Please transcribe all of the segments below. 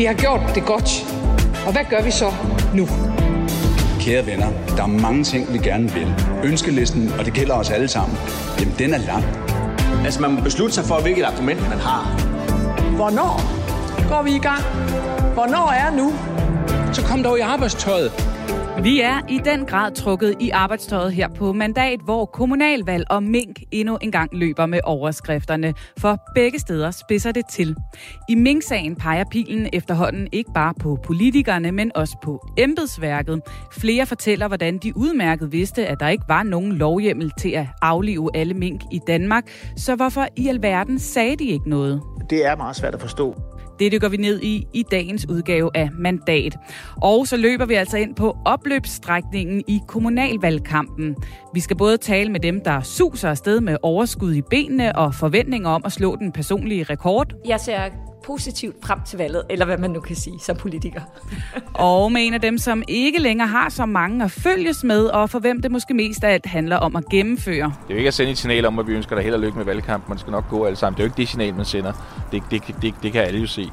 Vi har gjort det godt. Og hvad gør vi så nu? Kære venner, der er mange ting, vi gerne vil. Ønskelisten, og det gælder os alle sammen, jamen den er lang. Altså man må beslutte sig for, hvilket argument man har. Hvornår går vi i gang? Hvornår er nu? Så kom dog i arbejdstøjet. Vi er i den grad trukket i arbejdstøjet her på mandat, hvor kommunalvalg og mink endnu engang løber med overskrifterne, for begge steder spidser det til. I mink-sagen peger pilen efterhånden ikke bare på politikerne, men også på embedsværket. Flere fortæller, hvordan de udmærket vidste, at der ikke var nogen lovhjemmel til at aflive alle mink i Danmark, så hvorfor i alverden sagde de ikke noget? Det er meget svært at forstå. Det går vi ned i i dagens udgave af Mandat. Og så løber vi altså ind på opløbsstrækningen i kommunalvalgkampen. Vi skal både tale med dem, der suser afsted med overskud i benene og forventninger om at slå den personlige rekord. Jeg ser positivt frem til valget, eller hvad man nu kan sige som politiker. og med en af dem, som ikke længere har så mange at følges med, og for hvem det måske mest af alt handler om at gennemføre. Det er jo ikke at sende et signal om, at vi ønsker dig held og lykke med valgkamp. Man skal nok gå alle sammen. Det er jo ikke det signal, man sender. Det, det, det, det kan alle jo se.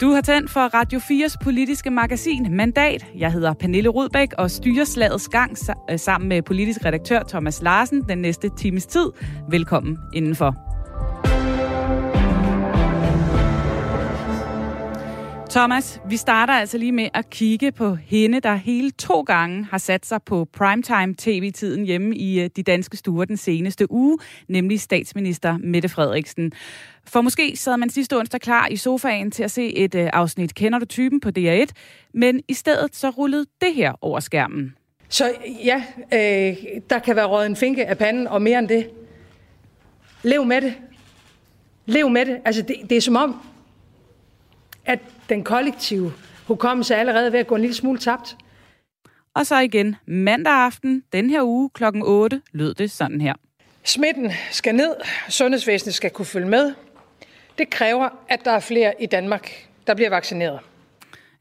Du har tændt for Radio 4's politiske magasin Mandat. Jeg hedder Pernille Rudbæk og styrer slagets gang sammen med politisk redaktør Thomas Larsen den næste times tid. Velkommen indenfor. Thomas, vi starter altså lige med at kigge på hende, der hele to gange har sat sig på primetime tv-tiden hjemme i øh, de danske stuer den seneste uge, nemlig statsminister Mette Frederiksen. For måske sad man sidste onsdag klar i sofaen til at se et øh, afsnit Kender du typen på DR1, men i stedet så rullede det her over skærmen. Så ja, øh, der kan være råd en finke af panden, og mere end det. Lev med det. Lev med det. Altså, det, det er som om, at den kollektive hukommelse er allerede ved at gå en lille smule tabt. Og så igen mandag aften, den her uge klokken 8, lød det sådan her. Smitten skal ned, sundhedsvæsenet skal kunne følge med. Det kræver, at der er flere i Danmark, der bliver vaccineret.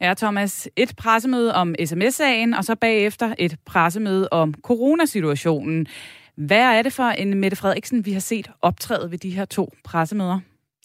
Ja, Thomas. Et pressemøde om sms-sagen, og så bagefter et pressemøde om coronasituationen. Hvad er det for en Mette Frederiksen, vi har set optræde ved de her to pressemøder?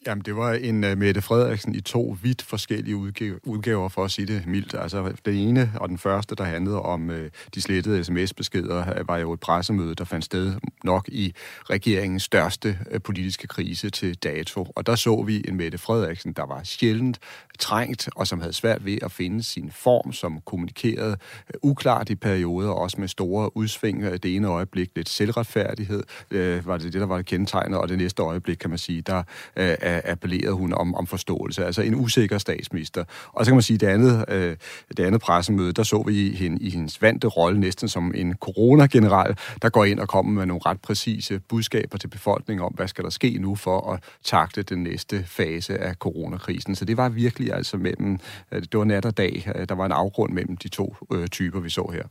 Jamen, det var en uh, Mette Frederiksen i to vidt forskellige udgaver, udgaver, for at sige det mildt. Altså, den ene og den første, der handlede om uh, de slettede sms-beskeder, øh, var jo et pressemøde, der fandt sted nok i regeringens største uh, politiske krise til dato. Og der så vi en Mette Frederiksen, der var sjældent trængt, og som havde svært ved at finde sin form, som kommunikerede uh, uklart i perioder, også med store udsving. Det ene øjeblik lidt selvretfærdighed, uh, var det det, der var kendetegnet, og det næste øjeblik, kan man sige, der uh, appellerede hun om, om forståelse. Altså en usikker statsminister. Og så kan man sige, det andet, øh, det andet pressemøde, der så vi hende i hendes vante rolle næsten som en coronageneral, der går ind og kommer med nogle ret præcise budskaber til befolkningen om, hvad skal der ske nu for at takle den næste fase af coronakrisen. Så det var virkelig altså mellem, øh, det var nat og dag, øh, der var en afgrund mellem de to øh, typer, vi så her.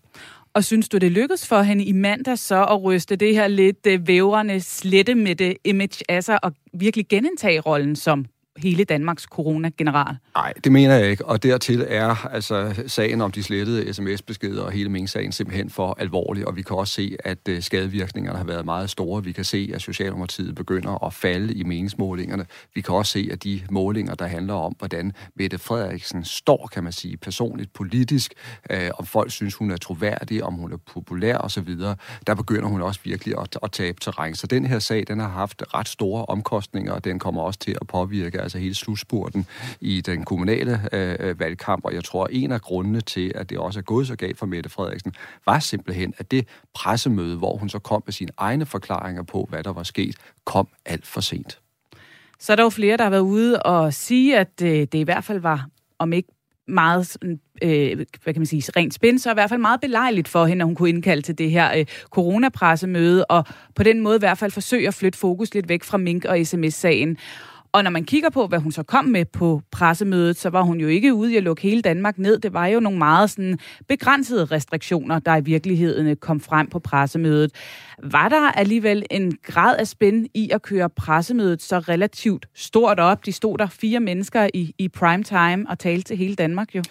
Og synes du, det lykkedes for hende i mandag så at ryste det her lidt øh, vævrende, slette med det image af sig og virkelig genindtage rollen som hele Danmarks coronageneral? Nej, det mener jeg ikke. Og dertil er altså sagen om de slettede sms-beskeder og hele Ming-sagen simpelthen for alvorlig. Og vi kan også se, at øh, skadevirkningerne har været meget store. Vi kan se, at Socialdemokratiet begynder at falde i meningsmålingerne. Vi kan også se, at de målinger, der handler om, hvordan Mette Frederiksen står, kan man sige, personligt, politisk, øh, om folk synes, hun er troværdig, om hun er populær osv., der begynder hun også virkelig at, at tabe terræn. Så den her sag, den har haft ret store omkostninger, og den kommer også til at påvirke altså hele slutspurten i den kommunale øh, valgkamp, og jeg tror, en af grundene til, at det også er gået så galt for Mette Frederiksen, var simpelthen, at det pressemøde, hvor hun så kom med sine egne forklaringer på, hvad der var sket, kom alt for sent. Så er der jo flere, der har været ude og sige, at øh, det i hvert fald var, om ikke meget, øh, hvad kan man sige, rent spænd, så i hvert fald meget belejligt for hende, at hun kunne indkalde til det her øh, coronapressemøde, og på den måde i hvert fald forsøge at flytte fokus lidt væk fra Mink og sms-sagen. Og når man kigger på, hvad hun så kom med på pressemødet, så var hun jo ikke ude i at lukke hele Danmark ned. Det var jo nogle meget sådan begrænsede restriktioner, der i virkeligheden øh, kom frem på pressemødet. Var der alligevel en grad af spænd i at køre pressemødet så relativt stort op? De stod der fire mennesker i, i prime time og talte til hele Danmark jo.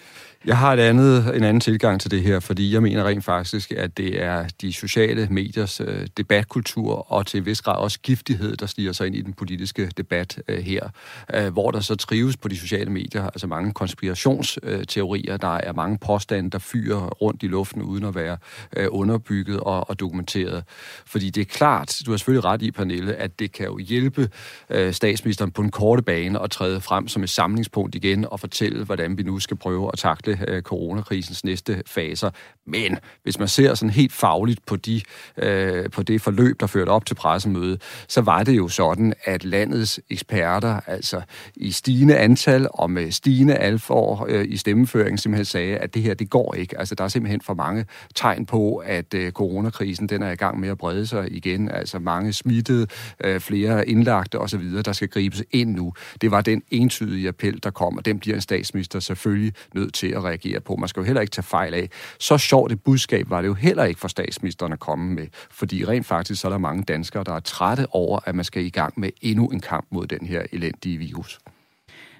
Jeg har et andet, en anden tilgang til det her, fordi jeg mener rent faktisk, at det er de sociale mediers øh, debatkultur og til vis grad også giftighed, der stiger sig ind i den politiske debat øh, her, øh, hvor der så trives på de sociale medier, altså mange konspirationsteorier, der er mange påstande, der fyrer rundt i luften uden at være øh, underbygget og, og dokumenteret. Fordi det er klart, du har selvfølgelig ret i, Pernille, at det kan jo hjælpe øh, statsministeren på en korte bane at træde frem som et samlingspunkt igen og fortælle, hvordan vi nu skal prøve at takle øh, coronakrisens næste faser. Men hvis man ser sådan helt fagligt på, de, øh, på det forløb, der førte op til pressemødet, så var det jo sådan, at landets eksperter, altså i stigende antal og med stigende alfor øh, i stemmeføringen, simpelthen sagde, at det her, det går ikke. Altså, der er simpelthen for mange tegn på, at øh, coronakrisen, den er i gang med at brede sig igen. Altså, mange smittede, øh, flere indlagte osv., der skal gribes ind nu. Det var den entydige appel, der kom, og den bliver en statsminister selvfølgelig nødt til at reagere på. Man skal jo heller ikke tage fejl af. Så sjovt et budskab var det jo heller ikke for statsministeren at komme med, fordi rent faktisk så er der mange danskere, der er trætte over, at man skal i gang med endnu en kamp mod den her elendige virus.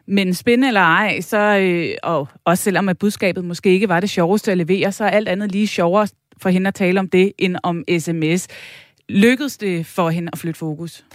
Men spændende eller ej, så, øh, og også selvom at budskabet måske ikke var det sjoveste at levere, så er alt andet lige sjovere for hende at tale om det, end om sms. Lykkedes det for hende at flytte fokus?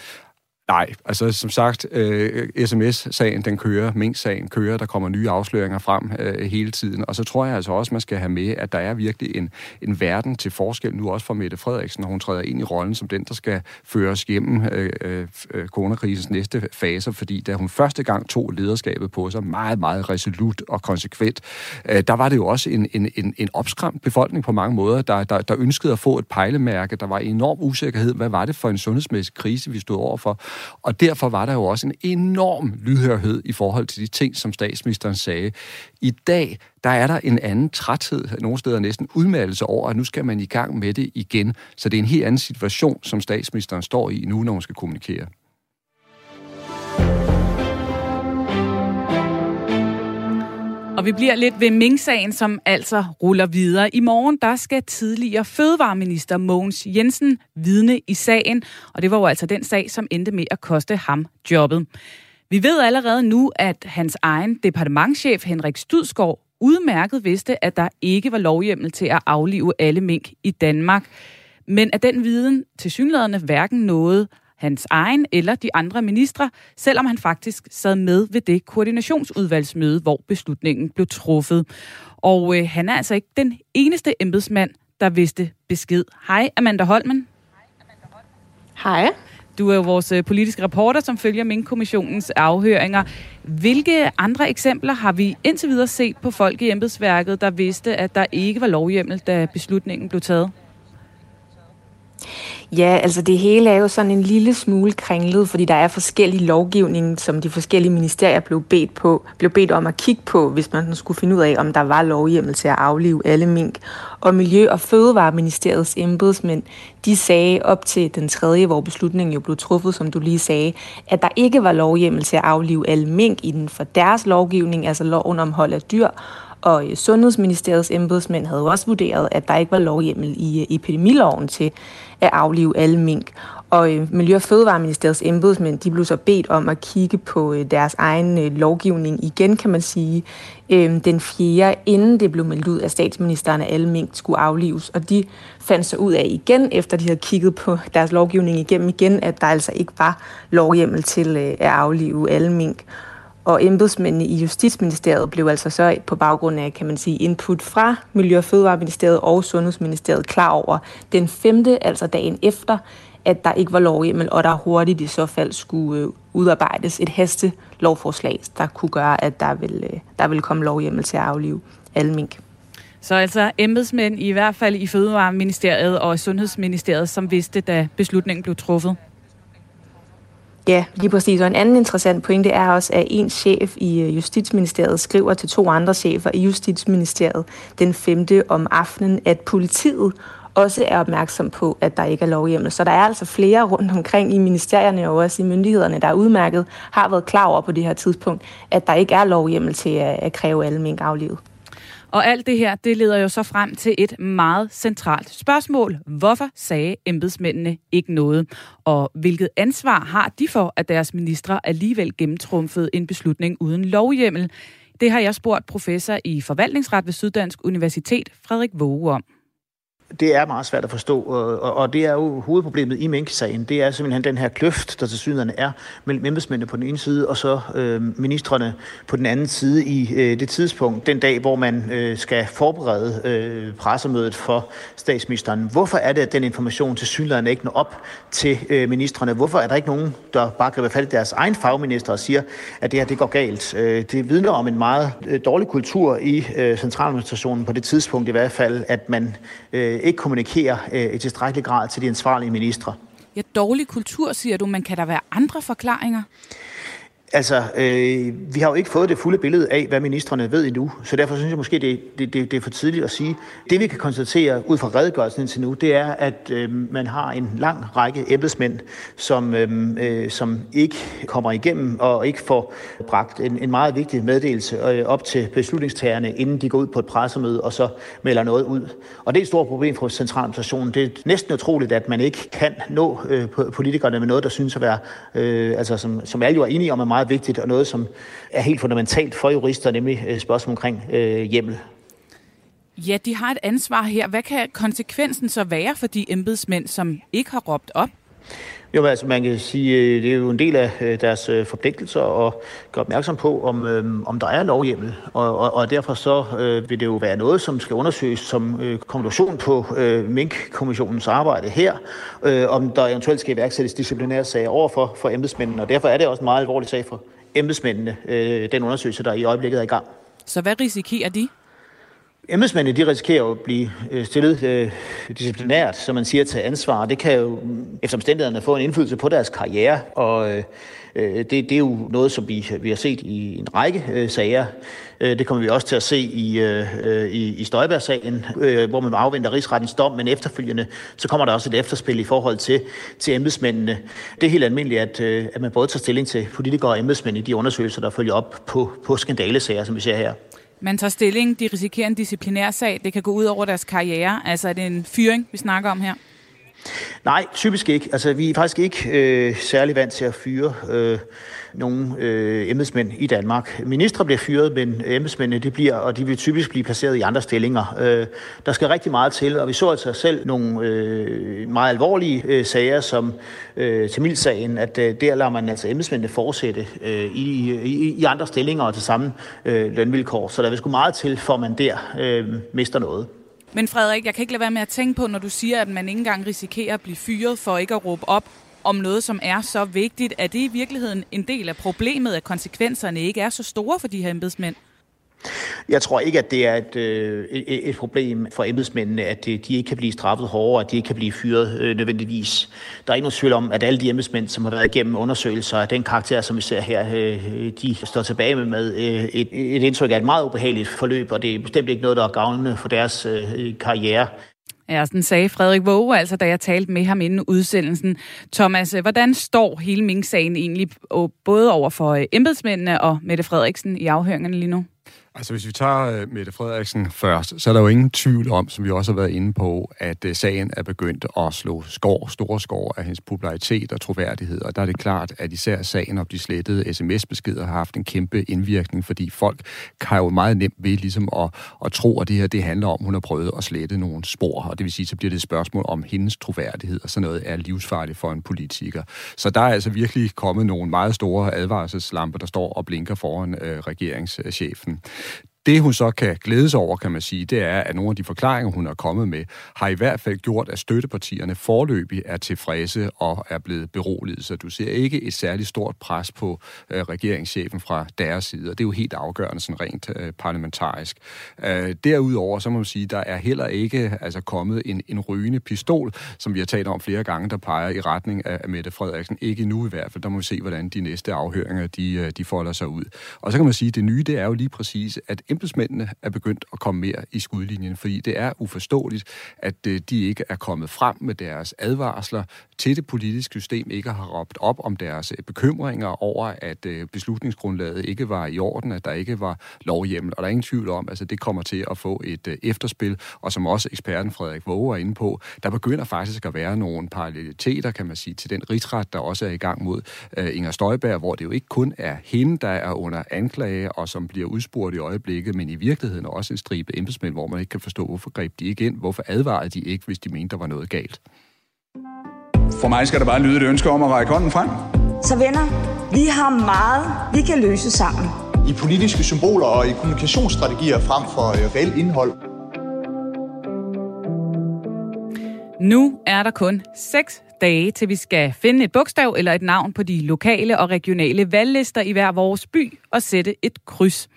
Nej, altså som sagt, øh, sms-sagen, den kører, Mink-sagen kører, der kommer nye afsløringer frem øh, hele tiden, og så tror jeg altså også, man skal have med, at der er virkelig en, en verden til forskel nu også for Mette Frederiksen, når hun træder ind i rollen som den, der skal føres gennem øh, øh, øh, coronakrisens næste fase, fordi da hun første gang tog lederskabet på sig meget, meget resolut og konsekvent, øh, der var det jo også en, en, en, en opskræmt befolkning på mange måder, der, der, der ønskede at få et pejlemærke, der var enorm usikkerhed, hvad var det for en sundhedsmæssig krise, vi stod overfor, og derfor var der jo også en enorm lydhørhed i forhold til de ting, som statsministeren sagde. I dag, der er der en anden træthed, nogle steder næsten udmattelse over, at nu skal man i gang med det igen. Så det er en helt anden situation, som statsministeren står i nu, når hun skal kommunikere. Og vi bliver lidt ved Ming-sagen, som altså ruller videre. I morgen der skal tidligere fødevareminister Mogens Jensen vidne i sagen, og det var jo altså den sag, som endte med at koste ham jobbet. Vi ved allerede nu, at hans egen departementschef Henrik Studsgaard udmærket vidste, at der ikke var lovhjemmel til at aflive alle mink i Danmark. Men at den viden til synlædende hverken nåede hans egen eller de andre ministre, selvom han faktisk sad med ved det koordinationsudvalgsmøde, hvor beslutningen blev truffet. Og øh, han er altså ikke den eneste embedsmand, der vidste besked. Hej, Amanda Holmen. Hej. Du er jo vores øh, politiske reporter, som følger Mink-kommissionens afhøringer. Hvilke andre eksempler har vi indtil videre set på folk i embedsværket, der vidste, at der ikke var lovhjemmel, da beslutningen blev taget? Ja, altså det hele er jo sådan en lille smule kringlet, fordi der er forskellige lovgivning, som de forskellige ministerier blev bedt, på, blev bedt om at kigge på, hvis man skulle finde ud af, om der var lovhjemmel til at aflive alle mink. Og Miljø- og Fødevareministeriets embedsmænd, de sagde op til den tredje, hvor beslutningen jo blev truffet, som du lige sagde, at der ikke var lovhjemmel til at aflive alle mink inden for deres lovgivning, altså loven om hold af dyr, og øh, Sundhedsministeriets embedsmænd havde også vurderet, at der ikke var lovhjemmel i øh, epidemiloven til at aflive alle mink. Og øh, Miljø- og Fødevareministeriets embedsmænd, de blev så bedt om at kigge på øh, deres egen øh, lovgivning igen, kan man sige, øhm, den fjerde, inden det blev meldt ud af statsministeren, at alle mink skulle aflives. Og de fandt så ud af igen, efter de havde kigget på deres lovgivning igennem igen, at der altså ikke var lovhjemmel til øh, at aflive alle mink. Og embedsmændene i Justitsministeriet blev altså så på baggrund af, kan man sige, input fra Miljø- og Fødevareministeriet og Sundhedsministeriet klar over den femte, altså dagen efter, at der ikke var lovhjemmel, og der hurtigt i så fald skulle øh, udarbejdes et haste lovforslag, der kunne gøre, at der ville, øh, der ville komme lovhjemmel til at aflive alle mink. Så altså embedsmænd i hvert fald i Fødevareministeriet og Sundhedsministeriet, som vidste, da beslutningen blev truffet? Ja, lige præcis. Og en anden interessant pointe er også, at en chef i øh, Justitsministeriet skriver til to andre chefer i Justitsministeriet den 5. om aftenen, at politiet også er opmærksom på, at der ikke er lovhjemmel. Så der er altså flere rundt omkring i ministerierne og også i myndighederne, der er udmærket, har været klar over på det her tidspunkt, at der ikke er lovhjemmel til at kræve alle mink aflivet. Og alt det her, det leder jo så frem til et meget centralt spørgsmål. Hvorfor sagde embedsmændene ikke noget? Og hvilket ansvar har de for, at deres ministre alligevel gennemtrumfede en beslutning uden lovhjemmel? Det har jeg spurgt professor i forvaltningsret ved Syddansk Universitet, Frederik Våge om det er meget svært at forstå, og, og det er jo hovedproblemet i Mink-sagen. Det er simpelthen den her kløft, der til synligheden er mellem embedsmændene på den ene side, og så øh, ministerne på den anden side i øh, det tidspunkt, den dag, hvor man øh, skal forberede øh, pressemødet for statsministeren. Hvorfor er det, at den information til synligheden ikke når op til øh, ministerne? Hvorfor er der ikke nogen, der bare griber fat i deres egen fagminister og siger, at det her det går galt? Øh, det vidner om en meget øh, dårlig kultur i øh, centraladministrationen på det tidspunkt i hvert fald, at man øh, ikke kommunikerer øh, i tilstrækkelig grad til de ansvarlige ministre. Ja, dårlig kultur, siger du, men kan der være andre forklaringer? Altså, øh, vi har jo ikke fået det fulde billede af, hvad ministerne ved endnu, så derfor synes jeg måske, det, det, det, det er for tidligt at sige. Det vi kan konstatere ud fra redegørelsen indtil nu, det er, at øh, man har en lang række embedsmænd, som, øh, øh som ikke kommer igennem og ikke får bragt en, en meget vigtig meddelelse øh, op til beslutningstagerne, inden de går ud på et pressemøde og så melder noget ud. Og det er et stort problem for centraladministrationen. Det er næsten utroligt, at man ikke kan nå øh, politikerne med noget, der synes at være, øh, altså som, som alle jo er enige om, er meget meget vigtigt, og noget, som er helt fundamentalt for jurister, nemlig øh, spørgsmål omkring øh, hjemmel. Ja, de har et ansvar her. Hvad kan konsekvensen så være for de embedsmænd, som ikke har råbt op? Jo, altså man kan sige, øh, det er jo en del af øh, deres øh, forpligtelser at gøre opmærksom på, om, om der er lovhjemmel. Og, og, og derfor så øh, vil det jo være noget, som skal undersøges som øh, konklusion på øh, Mink-kommissionens arbejde her, øh, om der eventuelt skal iværksættes disciplinære sager over for, for embedsmændene. Og derfor er det også en meget alvorlig sag for embedsmændene, øh, den undersøgelse, der i øjeblikket er i gang. Så hvad risikerer de? Embedsmændene de risikerer at blive øh, stillet øh, disciplinært, som man siger, til ansvar. Det kan jo efter omstændighederne få en indflydelse på deres karriere, og øh, det, det er jo noget, som vi, vi har set i en række øh, sager. Øh, det kommer vi også til at se i, øh, øh, i, i Støjberg-sagen, øh, hvor man afventer rigsrettens dom, men efterfølgende så kommer der også et efterspil i forhold til, til embedsmændene. Det er helt almindeligt, at, øh, at man både tager stilling til politikere og embedsmænd i de undersøgelser, der følger op på, på skandalesager, som vi ser her. Man tager stilling, de risikerer en disciplinær sag, det kan gå ud over deres karriere. Altså er det en fyring, vi snakker om her? Nej, typisk ikke. Altså, vi er faktisk ikke øh, særlig vant til at fyre øh, nogle øh, embedsmænd i Danmark. Ministre bliver fyret, men embedsmændene de bliver, og de vil typisk blive placeret i andre stillinger. Øh, der skal rigtig meget til, og vi så altså selv nogle øh, meget alvorlige øh, sager, som øh, Tamil-sagen, at øh, der lader man altså embedsmændene fortsætte øh, i, i, i andre stillinger og til samme øh, lønvilkår. Så der vil sgu meget til, for man der øh, mister noget. Men Frederik, jeg kan ikke lade være med at tænke på, når du siger, at man ikke engang risikerer at blive fyret for ikke at råbe op om noget, som er så vigtigt. Er det i virkeligheden en del af problemet, at konsekvenserne ikke er så store for de her embedsmænd? Jeg tror ikke, at det er et, øh, et, et problem for embedsmændene, at øh, de ikke kan blive straffet hårdere, at de ikke kan blive fyret øh, nødvendigvis. Der er ingen tvivl om, at alle de embedsmænd, som har været igennem undersøgelser af den karakter, som vi ser her, øh, de står tilbage med, med øh, et, et indtryk af et meget ubehageligt forløb, og det er bestemt ikke noget, der er gavnende for deres øh, karriere. Ja, sådan sagde Frederik Våge, altså da jeg talte med ham inden udsendelsen. Thomas, hvordan står hele Mink-sagen egentlig både over for øh, embedsmændene og Mette Frederiksen i afhøringerne lige nu? Altså hvis vi tager uh, Mette Frederiksen først, så er der jo ingen tvivl om, som vi også har været inde på, at uh, sagen er begyndt at slå skår, store skår af hendes popularitet og troværdighed. Og der er det klart, at især sagen om de slettede sms-beskeder har haft en kæmpe indvirkning, fordi folk kan jo meget nemt ved ligesom at, at tro, at det her det handler om, at hun har prøvet at slette nogle spor. Og det vil sige, så bliver det et spørgsmål om hendes troværdighed, og sådan noget er livsfarligt for en politiker. Så der er altså virkelig kommet nogle meget store advarselslamper, der står og blinker foran uh, regeringschefen. Det hun så kan glædes over, kan man sige, det er, at nogle af de forklaringer, hun er kommet med, har i hvert fald gjort, at støttepartierne forløbig er tilfredse og er blevet beroliget. Så du ser ikke et særligt stort pres på øh, regeringschefen fra deres side, og det er jo helt afgørende sådan rent øh, parlamentarisk. Øh, derudover, så må man sige, der er heller ikke altså, kommet en, en rygende pistol, som vi har talt om flere gange, der peger i retning af, af Mette Frederiksen. Ikke nu i hvert fald. Der må vi se, hvordan de næste afhøringer de, øh, de folder sig ud. Og så kan man sige, at det nye, det er jo lige præcis, at embedsmændene er begyndt at komme mere i skudlinjen, fordi det er uforståeligt, at øh, de ikke er kommet frem med deres advarsler til det politiske system, ikke har råbt op om deres øh, bekymringer over, at øh, beslutningsgrundlaget ikke var i orden, at der ikke var lovhjemmel. Og der er ingen tvivl om, at altså, det kommer til at få et efterspil, og som også eksperten Frederik Våge er inde på, der begynder faktisk at være nogle paralleliteter, kan man sige, til den rigsret, der også er i gang mod Inger Støjberg, hvor det jo ikke kun er hende, der er under anklage, og som bliver udspurgt i øjeblikket, ikke, men i virkeligheden også en stribe embedsmænd, hvor man ikke kan forstå, hvorfor greb de ikke ind, hvorfor advarede de ikke, hvis de mente, der var noget galt. For mig skal der bare lyde et ønske om at række hånden frem. Så venner, vi har meget, vi kan løse sammen. I politiske symboler og i kommunikationsstrategier frem for øh, reelt indhold. Nu er der kun seks dage, til vi skal finde et bogstav eller et navn på de lokale og regionale valglister i hver vores by og sætte et kryds.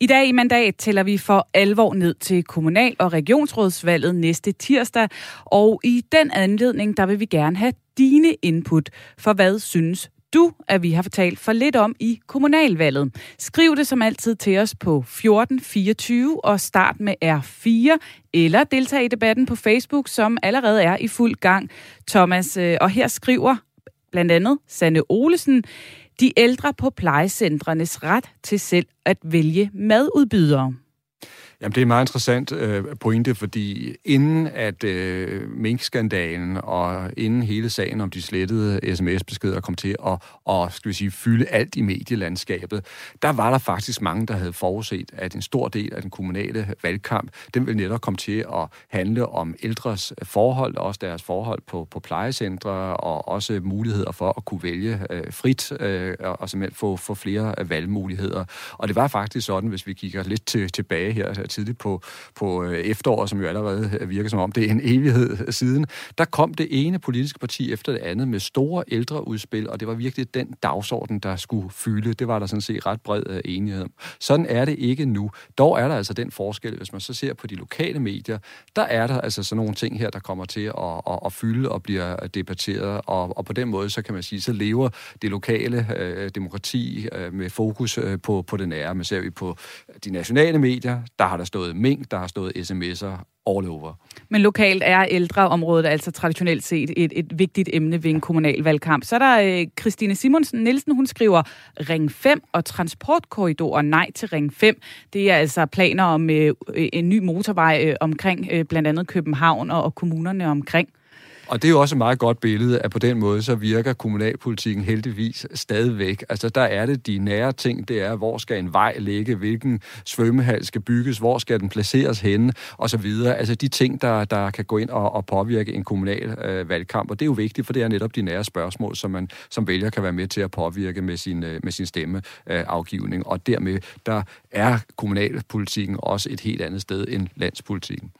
I dag i mandat tæller vi for alvor ned til kommunal- og regionsrådsvalget næste tirsdag, og i den anledning, der vil vi gerne have dine input. For hvad synes du, at vi har fortalt for lidt om i kommunalvalget? Skriv det som altid til os på 1424 og start med R4, eller deltag i debatten på Facebook, som allerede er i fuld gang. Thomas, øh, og her skriver blandt andet Sanne Olesen, de ældre på plejecentrenes ret til selv at vælge madudbydere. Jamen, det er en meget interessant øh, pointe, fordi inden at øh, minkskandalen og inden hele sagen om de slettede sms-beskeder kom til at og, skal vi sige, fylde alt i medielandskabet, der var der faktisk mange, der havde forudset, at en stor del af den kommunale valgkamp, den ville netop komme til at handle om ældres forhold, også deres forhold på, på plejecentre, og også muligheder for at kunne vælge øh, frit, øh, og simpelthen få, få flere valgmuligheder. Og det var faktisk sådan, hvis vi kigger lidt til, tilbage her Øh, tidligt på, på øh, efteråret, som jo allerede øh, virker som om det er en evighed siden, der kom det ene politiske parti efter det andet med store ældreudspil, og det var virkelig den dagsorden, der skulle fylde. Det var der sådan set ret bred enighed om. Sådan er det ikke nu. Dog er der altså den forskel, hvis man så ser på de lokale medier, der er der altså sådan nogle ting her, der kommer til at, at, at fylde og bliver debatteret, og, og på den måde, så kan man sige, så lever det lokale øh, demokrati øh, med fokus øh, på, på det nære. Men ser vi på de nationale medier, der har der stået mink, der har stået sms'er all over. Men lokalt er ældreområdet altså traditionelt set et, et vigtigt emne ved en kommunal valgkamp. Så er der øh, Christine Simonsen Nielsen, hun skriver Ring 5 og transportkorridorer nej til Ring 5. Det er altså planer om øh, øh, en ny motorvej øh, omkring øh, blandt andet København og, og kommunerne omkring. Og det er jo også et meget godt billede, at på den måde så virker kommunalpolitikken heldigvis stadigvæk. Altså der er det de nære ting, det er, hvor skal en vej ligge, hvilken svømmehal skal bygges, hvor skal den placeres henne, og så videre. Altså de ting, der, der kan gå ind og, og påvirke en kommunal øh, valgkamp. Og det er jo vigtigt, for det er netop de nære spørgsmål, som man som vælger kan være med til at påvirke med sin, øh, med sin stemmeafgivning. Øh, og dermed, der er kommunalpolitikken også et helt andet sted end landspolitikken.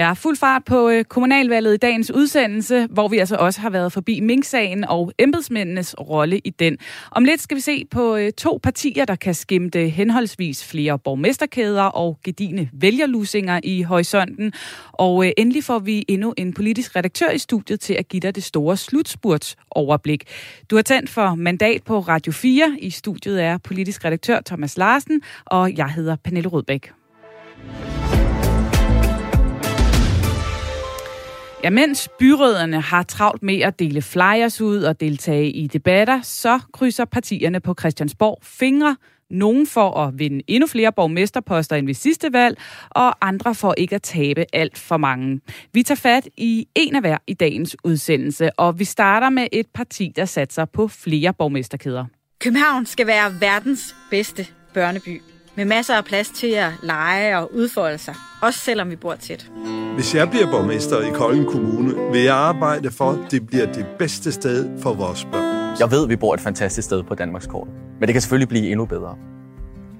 Ja, fuld fart på øh, kommunalvalget i dagens udsendelse, hvor vi altså også har været forbi Mink-sagen og embedsmændenes rolle i den. Om lidt skal vi se på øh, to partier, der kan skimte henholdsvis flere borgmesterkæder og gedine vælgerlusinger i horisonten. Og øh, endelig får vi endnu en politisk redaktør i studiet til at give dig det store slutspurtsoverblik. Du har tændt for mandat på Radio 4. I studiet er politisk redaktør Thomas Larsen, og jeg hedder Pernille Rødbæk. Ja, mens byråderne har travlt med at dele flyers ud og deltage i debatter, så krydser partierne på Christiansborg fingre. Nogen for at vinde endnu flere borgmesterposter end ved sidste valg, og andre for ikke at tabe alt for mange. Vi tager fat i en af hver i dagens udsendelse, og vi starter med et parti, der satser på flere borgmesterkæder. København skal være verdens bedste børneby, med masser af plads til at lege og udfolde sig, også selvom vi bor tæt. Hvis jeg bliver borgmester i Kolding Kommune, vil jeg arbejde for, at det bliver det bedste sted for vores børn. Jeg ved, at vi bor et fantastisk sted på Danmarks kort, men det kan selvfølgelig blive endnu bedre.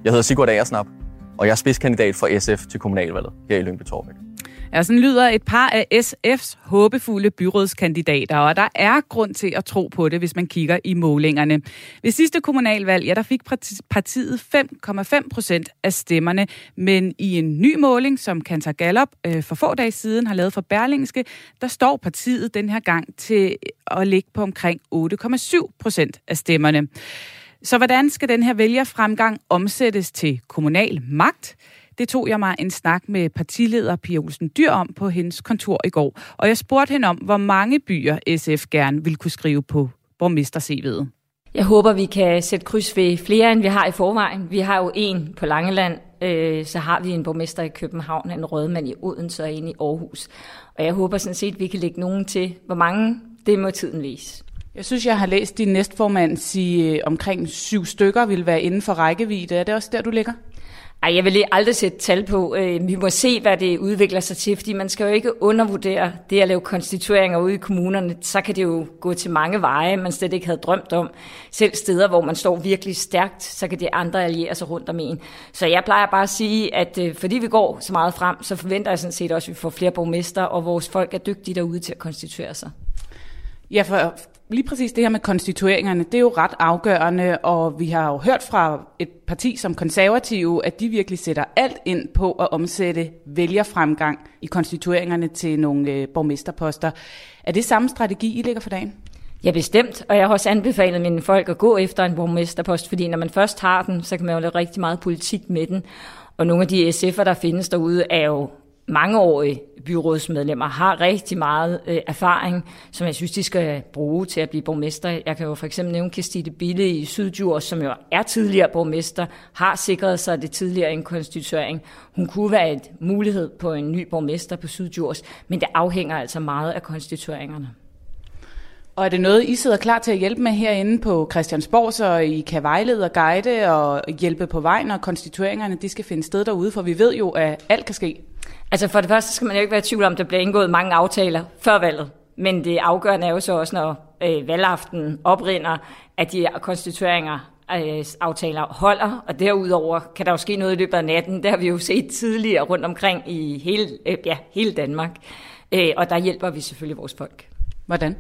Jeg hedder Sigurd Agersnap, og jeg er spidskandidat for SF til kommunalvalget her i Lyngby Torbæk. Ja, sådan lyder et par af SF's håbefulde byrådskandidater, og der er grund til at tro på det, hvis man kigger i målingerne. Ved sidste kommunalvalg, ja, der fik partiet 5,5 procent af stemmerne, men i en ny måling, som Kantar Gallup øh, for få dage siden har lavet for Berlingske, der står partiet den her gang til at ligge på omkring 8,7 procent af stemmerne. Så hvordan skal den her vælgerfremgang omsættes til kommunal magt? Det tog jeg mig en snak med partileder Pia Olsen Dyr om på hendes kontor i går. Og jeg spurgte hende om, hvor mange byer SF gerne vil kunne skrive på borgmester-CV'et. Jeg håber, vi kan sætte kryds ved flere, end vi har i forvejen. Vi har jo en på Langeland, øh, så har vi en borgmester i København, en rødmand i Odense og en i Aarhus. Og jeg håber sådan set, at vi kan lægge nogen til. Hvor mange, det må tiden vise. Jeg synes, jeg har læst din næstformand sige, omkring syv stykker vil være inden for rækkevidde. Er det også der, du ligger? Ej, jeg vil aldrig sætte tal på. Øh, vi må se, hvad det udvikler sig til, fordi man skal jo ikke undervurdere det at lave konstitueringer ude i kommunerne. Så kan det jo gå til mange veje, man slet ikke havde drømt om. Selv steder, hvor man står virkelig stærkt, så kan de andre alliere sig rundt om en. Så jeg plejer bare at sige, at øh, fordi vi går så meget frem, så forventer jeg sådan set også, at vi får flere borgmester, og vores folk er dygtige derude til at konstituere sig. Ja, for lige præcis det her med konstitueringerne, det er jo ret afgørende, og vi har jo hørt fra et parti som konservative, at de virkelig sætter alt ind på at omsætte vælgerfremgang i konstitueringerne til nogle øh, borgmesterposter. Er det samme strategi, I ligger for dagen? Ja, bestemt. Og jeg har også anbefalet mine folk at gå efter en borgmesterpost, fordi når man først har den, så kan man jo lave rigtig meget politik med den. Og nogle af de SF'er, der findes derude, er jo mangeårige byrådsmedlemmer har rigtig meget øh, erfaring, som jeg synes, de skal bruge til at blive borgmester. Jeg kan jo for eksempel nævne Kirstine Bille i Syddjurs, som jo er tidligere borgmester, har sikret sig det tidligere en konstituering. Hun kunne være et mulighed på en ny borgmester på Syddjurs, men det afhænger altså meget af konstitueringerne. Og er det noget, I sidder klar til at hjælpe med herinde på Christiansborg, så I kan vejlede og guide og hjælpe på vej, når konstitueringerne de skal finde sted derude? For vi ved jo, at alt kan ske. Altså for det første skal man jo ikke være i tvivl om, at der bliver indgået mange aftaler før valget. Men det afgørende er jo så også, når øh, valgaften oprinder, at de konstitueringer øh, aftaler holder, og derudover kan der jo ske noget i løbet af natten. Det har vi jo set tidligere rundt omkring i hele, øh, ja, hele Danmark. Øh, og der hjælper vi selvfølgelig vores folk. Hvordan?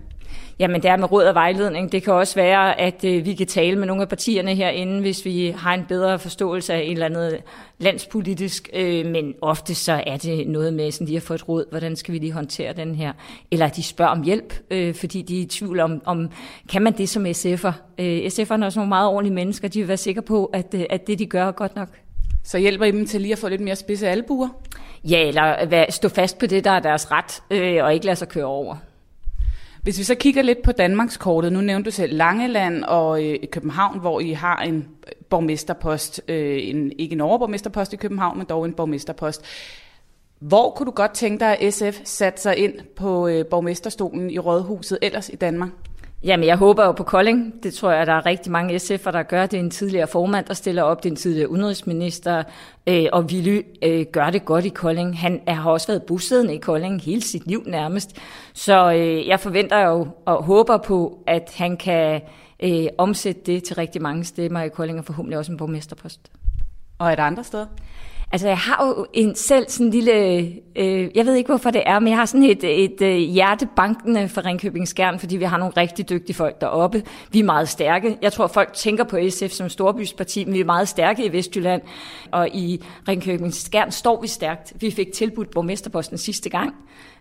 Jamen det er med råd og vejledning. Det kan også være, at øh, vi kan tale med nogle af partierne herinde, hvis vi har en bedre forståelse af en eller anden landspolitisk, øh, men ofte så er det noget med, sådan de har fået et råd, hvordan skal vi lige håndtere den her, eller de spørger om hjælp, øh, fordi de er i tvivl om, om kan man det som SF'er? Øh, SF'erne er også nogle meget ordentlige mennesker, de vil være sikre på, at, at det de gør er godt nok. Så hjælper I dem til lige at få lidt mere spidse albuer? Ja, eller stå fast på det, der er deres ret, øh, og ikke lade sig køre over. Hvis vi så kigger lidt på Danmarkskortet, nu nævnte du selv Langeland og øh, København, hvor I har en borgmesterpost, øh, en, ikke en overborgmesterpost i København, men dog en borgmesterpost. Hvor kunne du godt tænke dig, at SF satte sig ind på øh, borgmesterstolen i Rådhuset ellers i Danmark? Jamen, jeg håber jo på Kolding. Det tror jeg, der er rigtig mange SF'er, der gør. Det er en tidligere formand, der stiller op. Det er en tidligere udenrigsminister. Øh, og Willy øh, gør det godt i Kolding. Han er, har også været bosiddende i Kolding hele sit liv nærmest. Så øh, jeg forventer jo og håber på, at han kan øh, omsætte det til rigtig mange stemmer i Kolding, og forhåbentlig også en borgmesterpost. Og er der andre steder? Altså, jeg har jo en selv sådan en lille, øh, jeg ved ikke, hvorfor det er, men jeg har sådan et, et, et øh, hjertebankende for Ringkøbing Skjern, fordi vi har nogle rigtig dygtige folk deroppe. Vi er meget stærke. Jeg tror, folk tænker på SF som storbysparti, men vi er meget stærke i Vestjylland, og i Ringkøbing Skjern står vi stærkt. Vi fik tilbudt borgmesterposten sidste gang,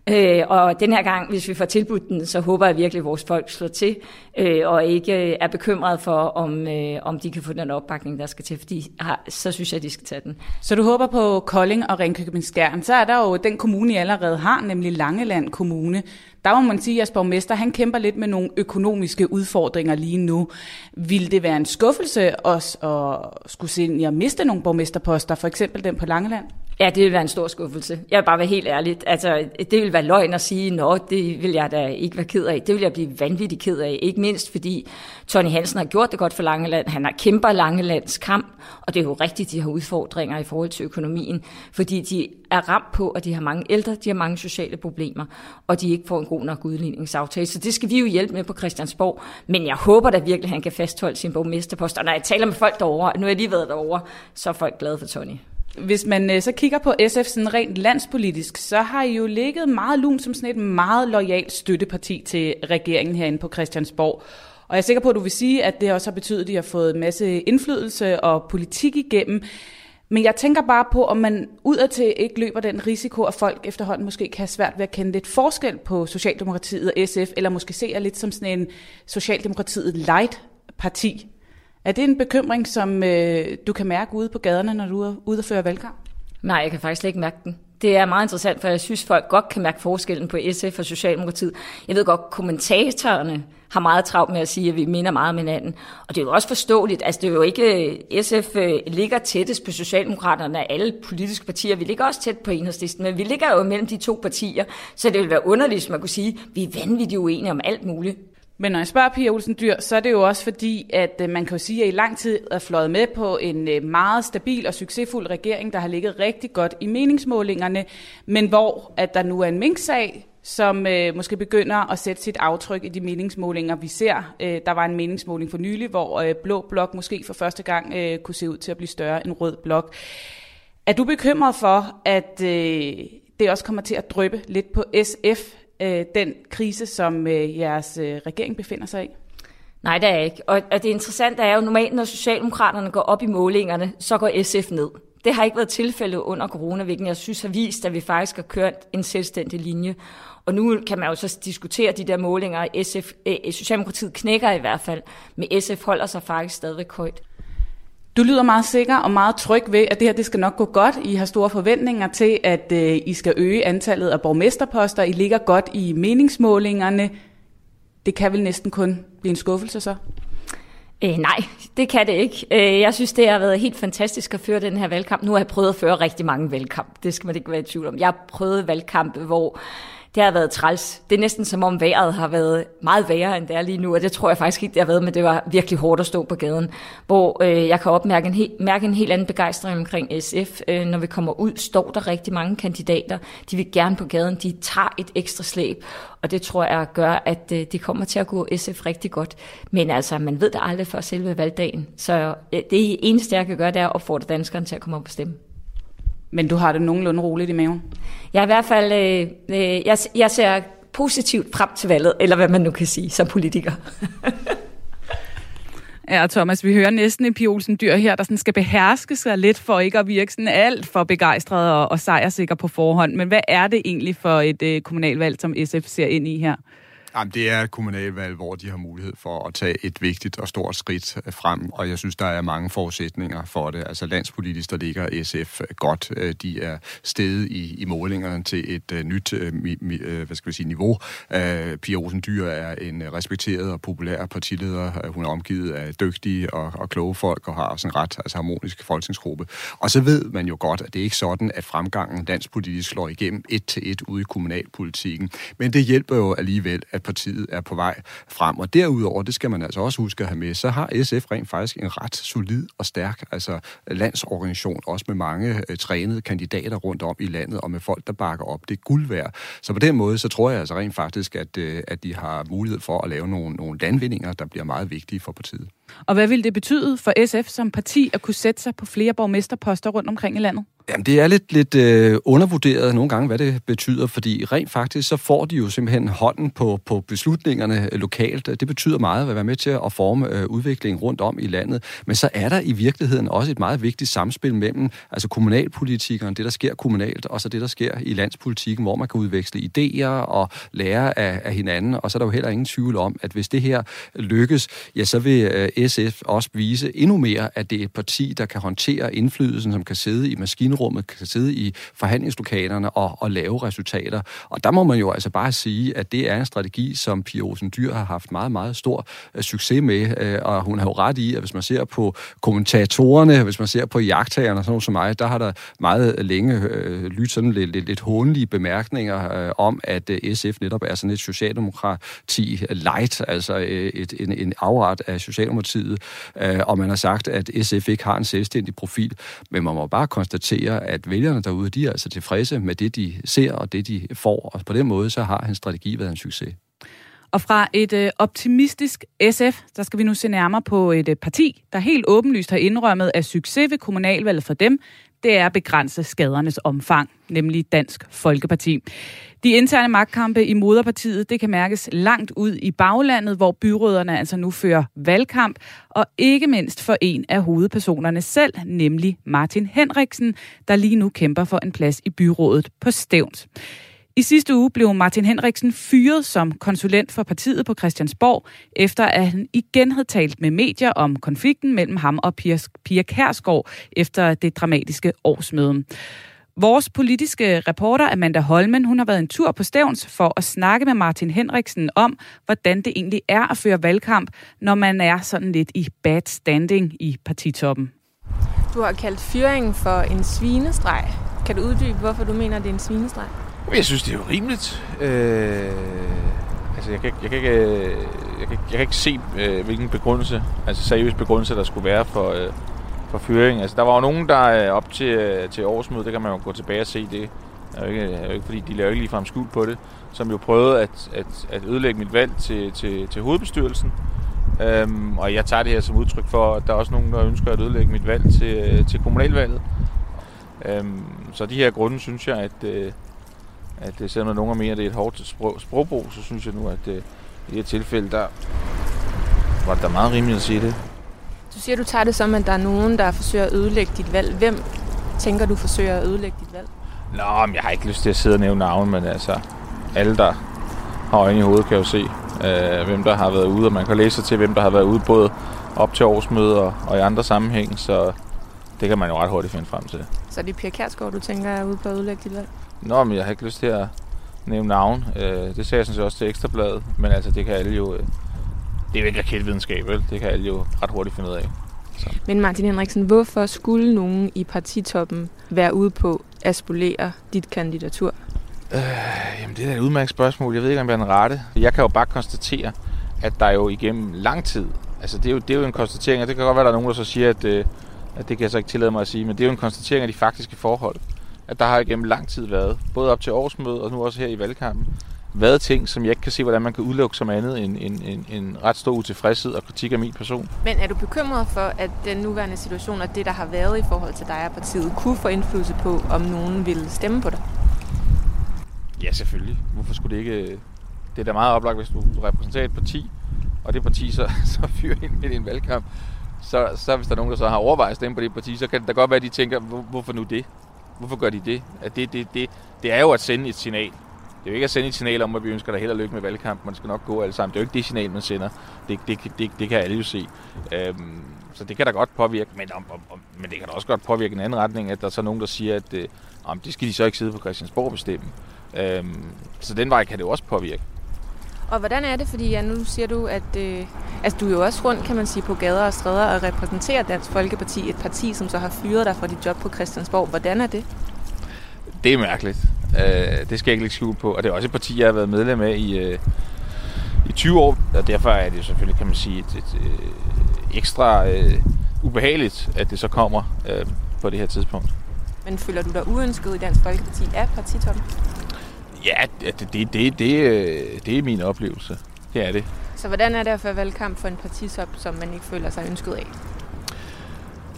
Øh, og den her gang, hvis vi får tilbudt den, så håber jeg virkelig, at vores folk slår til, øh, og ikke øh, er bekymret for, om, øh, om de kan få den opbakning, der skal til, fordi har, så synes jeg, at de skal tage den. Så du håber på Kolding og Ringkøbing Skjern. Så er der jo den kommune, I allerede har, nemlig Langeland Kommune. Der må man sige, at jeres borgmester han kæmper lidt med nogle økonomiske udfordringer lige nu. Vil det være en skuffelse også at skulle se at miste nogle borgmesterposter, for eksempel den på Langeland? Ja, det vil være en stor skuffelse. Jeg vil bare være helt ærlig. Altså, det vil være løgn at sige, nå, det vil jeg da ikke være ked af. Det vil jeg blive vanvittigt ked af. Ikke mindst fordi Tony Hansen har gjort det godt for Langeland. Han har kæmper Langelands kamp, og det er jo rigtigt, de har udfordringer i forhold til økonomien, fordi de er ramt på, at de har mange ældre, de har mange sociale problemer, og de ikke får en god nok udligningsaftale. Så det skal vi jo hjælpe med på Christiansborg. Men jeg håber da virkelig, at han kan fastholde sin borgmesterpost. Og når jeg taler med folk derovre, nu er jeg lige været derovre, så er folk glade for Tony. Hvis man øh, så kigger på SF sådan rent landspolitisk, så har I jo ligget meget lun som sådan et meget lojalt støtteparti til regeringen herinde på Christiansborg. Og jeg er sikker på, at du vil sige, at det også har betydet, at I har fået en masse indflydelse og politik igennem. Men jeg tænker bare på, om man udadtil ikke løber den risiko, at folk efterhånden måske kan have svært ved at kende lidt forskel på Socialdemokratiet og SF, eller måske se jer lidt som sådan en Socialdemokratiet light parti. Er det en bekymring, som øh, du kan mærke ude på gaderne, når du er ude og føre valgkamp? Nej, jeg kan faktisk ikke mærke den. Det er meget interessant, for jeg synes, folk godt kan mærke forskellen på SF og Socialdemokratiet. Jeg ved godt, kommentatorerne har meget travlt med at sige, at vi minder meget om hinanden. Og det er jo også forståeligt. Altså, det er jo ikke... Øh, SF øh, ligger tættest på Socialdemokraterne af alle politiske partier. Vi ligger også tæt på enhedslisten, men vi ligger jo mellem de to partier. Så det vil være underligt, hvis man kunne sige, at vi er vanvittigt uenige om alt muligt. Men når jeg spørger Pia Olsen Dyr, så er det jo også fordi, at øh, man kan jo sige, at I lang tid er fløjet med på en øh, meget stabil og succesfuld regering, der har ligget rigtig godt i meningsmålingerne, men hvor at der nu er en minksag, som øh, måske begynder at sætte sit aftryk i de meningsmålinger, vi ser. Øh, der var en meningsmåling for nylig, hvor øh, Blå Blok måske for første gang øh, kunne se ud til at blive større end Rød Blok. Er du bekymret for, at øh, det også kommer til at drøbe lidt på SF, øh, den krise, som øh, jeres øh, regering befinder sig i? Nej, det er ikke. Og, og det interessante er jo normalt, når Socialdemokraterne går op i målingerne, så går SF ned. Det har ikke været tilfældet under corona, hvilken jeg synes har vist, at vi faktisk har kørt en selvstændig linje. Og nu kan man jo så diskutere de der målinger. SF, øh, Socialdemokratiet knækker i hvert fald, men SF holder sig faktisk stadigvæk højt. Du lyder meget sikker og meget tryg ved, at det her det skal nok gå godt. I har store forventninger til, at øh, I skal øge antallet af borgmesterposter. I ligger godt i meningsmålingerne. Det kan vel næsten kun blive en skuffelse så? Øh, nej, det kan det ikke. Øh, jeg synes, det har været helt fantastisk at føre den her valgkamp. Nu har jeg prøvet at føre rigtig mange valgkamp. Det skal man ikke være i tvivl om. Jeg har prøvet valgkampe, hvor det har været træls. Det er næsten som om vejret har været meget værre, end det er lige nu, og det tror jeg faktisk ikke, det har været, men det var virkelig hårdt at stå på gaden, hvor øh, jeg kan opmærke en, he- mærke en helt anden begejstring omkring SF. Øh, når vi kommer ud, står der rigtig mange kandidater. De vil gerne på gaden, de tager et ekstra slæb, og det tror jeg gør, at øh, det kommer til at gå SF rigtig godt. Men altså, man ved det aldrig før selve valgdagen, så øh, det eneste, jeg kan gøre, det er at opfordre danskerne til at komme op og stemme. Men du har det nogenlunde roligt i maven? Jeg er i hvert fald, øh, øh, jeg, jeg ser positivt frem til valget, eller hvad man nu kan sige som politiker. Ja, Thomas, vi hører næsten en Pia Olsen Dyr her, der sådan skal beherske sig lidt for ikke at virke sådan alt for begejstret og, og sejrsikker på forhånd. Men hvad er det egentlig for et øh, kommunalvalg, som SF ser ind i her? Jamen, det er et kommunalvalg, hvor de har mulighed for at tage et vigtigt og stort skridt frem, og jeg synes, der er mange forudsætninger for det. Altså landspolitisk, der ligger SF godt. Øh, de er steget i, i målingerne til et øh, nyt øh, mi, mi, hvad skal vi sige, niveau. Pia Olsen Dyr er en respekteret og populær partileder. Hun er omgivet af dygtige og, og kloge folk og har sådan ret altså harmonisk folketingsgruppe. Og så ved man jo godt, at det er ikke sådan, at fremgangen landspolitisk slår igennem et til et ude i kommunalpolitikken. Men det hjælper jo alligevel, at partiet er på vej frem. Og derudover, det skal man altså også huske at have med, så har SF rent faktisk en ret solid og stærk altså landsorganisation, også med mange øh, trænede kandidater rundt om i landet, og med folk, der bakker op. Det er guld værd. Så på den måde, så tror jeg altså rent faktisk, at, øh, at de har mulighed for at lave nogle, nogle landvindinger, der bliver meget vigtige for partiet. Og hvad vil det betyde for SF som parti at kunne sætte sig på flere borgmesterposter rundt omkring i landet? Jamen, det er lidt, lidt øh, undervurderet nogle gange, hvad det betyder, fordi rent faktisk så får de jo simpelthen hånden på, på beslutningerne øh, lokalt. Det betyder meget at være med til at forme øh, udviklingen rundt om i landet. Men så er der i virkeligheden også et meget vigtigt samspil mellem altså kommunalpolitikeren, det der sker kommunalt, og så det der sker i landspolitikken, hvor man kan udveksle idéer og lære af, af hinanden. Og så er der jo heller ingen tvivl om, at hvis det her lykkes, ja, så vil øh, SF også vise endnu mere, at det er et parti, der kan håndtere indflydelsen, som kan sidde i maskinen maskinrummet, kan sidde i forhandlingslokalerne og, og lave resultater. Og der må man jo altså bare sige, at det er en strategi, som Pia Olsen Dyr har haft meget, meget stor øh, succes med. Øh, og hun har jo ret i, at hvis man ser på kommentatorerne, hvis man ser på jagttagerne og sådan noget som mig, der har der meget længe øh, lyttet sådan lidt, lidt, lidt håndelige bemærkninger øh, om, at øh, SF netop er sådan et socialdemokrati light, altså et, en, en afret af Socialdemokratiet, øh, og man har sagt, at SF ikke har en selvstændig profil. Men man må bare konstatere, at vælgerne derude, de er altså tilfredse med det, de ser og det, de får. Og på den måde, så har hans strategi været en succes. Og fra et øh, optimistisk SF, der skal vi nu se nærmere på et øh, parti, der helt åbenlyst har indrømmet, at succes ved kommunalvalget for dem, det er at begrænse skadernes omfang, nemlig Dansk Folkeparti. De interne magtkampe i moderpartiet, det kan mærkes langt ud i baglandet, hvor byråderne altså nu fører valgkamp, og ikke mindst for en af hovedpersonerne selv, nemlig Martin Henriksen, der lige nu kæmper for en plads i byrådet på Stævns. I sidste uge blev Martin Henriksen fyret som konsulent for partiet på Christiansborg, efter at han igen havde talt med medier om konflikten mellem ham og Pia Kærsgaard efter det dramatiske årsmøde. Vores politiske reporter Amanda Holmen, hun har været en tur på Stævns for at snakke med Martin Henriksen om, hvordan det egentlig er at føre valgkamp, når man er sådan lidt i bad standing i partitoppen. Du har kaldt fyringen for en svinestreg. Kan du uddybe, hvorfor du mener, det er en svinestreg? Jeg synes, det er jo rimeligt. Øh, altså, jeg kan, jeg kan ikke... Øh, jeg, kan, jeg kan ikke se, øh, hvilken begrundelse, altså seriøs begrundelse, der skulle være for, øh, for fyring. Altså, der var jo nogen, der øh, op til, øh, til årsmødet, det kan man jo gå tilbage og se det, er jo ikke, er jo ikke fordi de laver ikke ligefrem skuld på det, som jo prøvede at, at, at ødelægge mit valg til, til, til hovedbestyrelsen. Øhm, og jeg tager det her som udtryk for, at der er også nogen, der ønsker at ødelægge mit valg til, øh, til kommunalvalget. Øhm, så de her grunde synes jeg, at, øh, at øh, selvom nogen mere det er et hårdt sprog, sprogbrug, så synes jeg nu, at øh, i det her tilfælde, der var det da meget rimeligt at sige det. Du siger, du tager det som, at der er nogen, der forsøger at ødelægge dit valg. Hvem tænker du forsøger at ødelægge dit valg? Nå, men jeg har ikke lyst til at sidde og nævne navn, men altså, alle der har øjne i hovedet, kan jo se, øh, hvem der har været ude, og man kan læse sig til, hvem der har været ude, både op til årsmøder og i andre sammenhæng, så det kan man jo ret hurtigt finde frem til. Så er det Pia Kærsgaard, du tænker er ude på at ødelægge dit valg? Nå, men jeg har ikke lyst til at nævne navn. Øh, det sagde jeg sådan set også til Ekstrabladet, men altså, det kan alle jo... Øh, det er jo ikke raketvidenskab, vel? Det kan alle jo ret hurtigt finde ud af. Så. Men Martin Henriksen, hvorfor skulle nogen i partitoppen være ude på at spolere dit kandidatur? Øh, jamen, det er et udmærket spørgsmål. Jeg ved ikke, om jeg er den rette. Jeg kan jo bare konstatere, at der jo igennem lang tid, altså det er jo, det er jo en konstatering, og det kan godt være, at der er nogen, der så siger, at, øh, at det kan jeg så ikke tillade mig at sige, men det er jo en konstatering af de faktiske forhold. At der har igennem lang tid været, både op til årsmødet og nu også her i valgkampen, været ting, som jeg ikke kan se, hvordan man kan udelukke som andet end en, en, en ret stor utilfredshed og kritik af min person. Men er du bekymret for, at den nuværende situation og det, der har været i forhold til dig og partiet, kunne få indflydelse på, om nogen ville stemme på dig? Ja, selvfølgelig. Hvorfor skulle det ikke... Det er da meget oplagt, hvis du repræsenterer et parti, og det parti så, så fyrer ind midt i en valgkamp. Så, så hvis der er nogen, der så har overvejet at stemme på det parti, så kan det da godt være, at de tænker, Hvor, hvorfor nu det? Hvorfor gør de det? At det, det, det? Det er jo at sende et signal. Det er jo ikke at sende et signal om, at vi ønsker dig held og lykke med valgkampen, man skal nok gå alle sammen. Det er jo ikke det signal, man sender. Det, det, det, det kan alle jo se. Øhm, så det kan da godt påvirke, men, om, om, men det kan da også godt påvirke en anden retning, at der er så nogen, der siger, at øh, om det skal de så ikke sidde på Christiansborg og bestemme. Øhm, så den vej kan det jo også påvirke. Og hvordan er det, fordi ja, nu siger du, at øh, altså, du er jo også rundt, kan man sige, på gader og stræder og repræsenterer Dansk Folkeparti, et parti, som så har fyret dig fra dit job på Christiansborg. Hvordan er det? Det er mærkeligt. Øh, det skal jeg ikke lægge skjul på. Og det er også et parti, jeg har været medlem af i, øh, i 20 år. Og derfor er det selvfølgelig, kan man sige, et, et, et øh, ekstra øh, ubehageligt, at det så kommer øh, på det her tidspunkt. Men føler du dig uønsket i Dansk Folkeparti af partitoppen? Ja, det, det, det, det, øh, det er min oplevelse. Det er det. Så hvordan er det at føre valgkamp for en partitop, som man ikke føler sig ønsket af?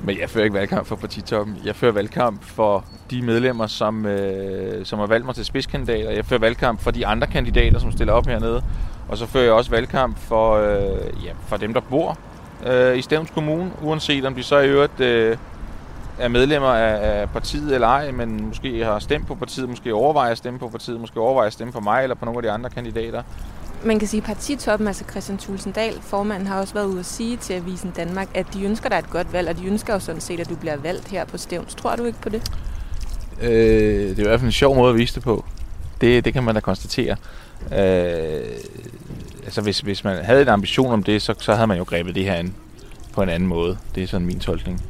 Men jeg fører ikke valgkamp for partitoppen. Jeg fører valgkamp for de medlemmer, som, øh, som har valgt mig til spidskandidater. Jeg fører valgkamp for de andre kandidater, som stiller op hernede. Og så fører jeg også valgkamp for, øh, ja, for dem, der bor øh, i Stævns Kommune, uanset om de så i øvrigt øh, er medlemmer af, af partiet eller ej, men måske har stemt på partiet, måske overvejer at stemme på partiet, måske overvejer at stemme på mig eller på nogle af de andre kandidater. Man kan sige, at partitoppen, altså Christian Tulsendal, formanden, har også været ude at sige til Avisen Danmark, at de ønsker dig et godt valg, og de ønsker jo sådan set, at du bliver valgt her på Stævns. Tror du ikke på det? Øh, det er i hvert fald en sjov måde at vise det på. Det, det kan man da konstatere. Øh, altså hvis, hvis man havde en ambition om det, så, så havde man jo grebet det her an på en anden måde. Det er sådan min tolkning.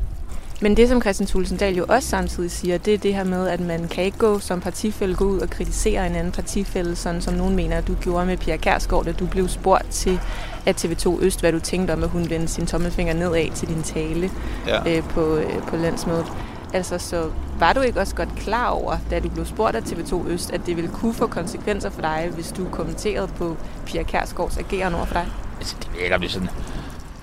Men det, som Christian Tulsendal jo også samtidig siger, det er det her med, at man kan ikke gå som partifælde gå ud og kritisere en anden partifælde, sådan som nogen mener, at du gjorde med Pia Kærsgaard, da du blev spurgt til at TV2 Øst, hvad du tænkte om, at hun vendte sin tommelfinger nedad til din tale ja. øh, på, øh, på landsmødet. Altså, så var du ikke også godt klar over, da du blev spurgt af TV2 Øst, at det ville kunne få konsekvenser for dig, hvis du kommenterede på Pia Kærsgaards ageren over for dig? Altså, det ved jeg ikke, om det er sådan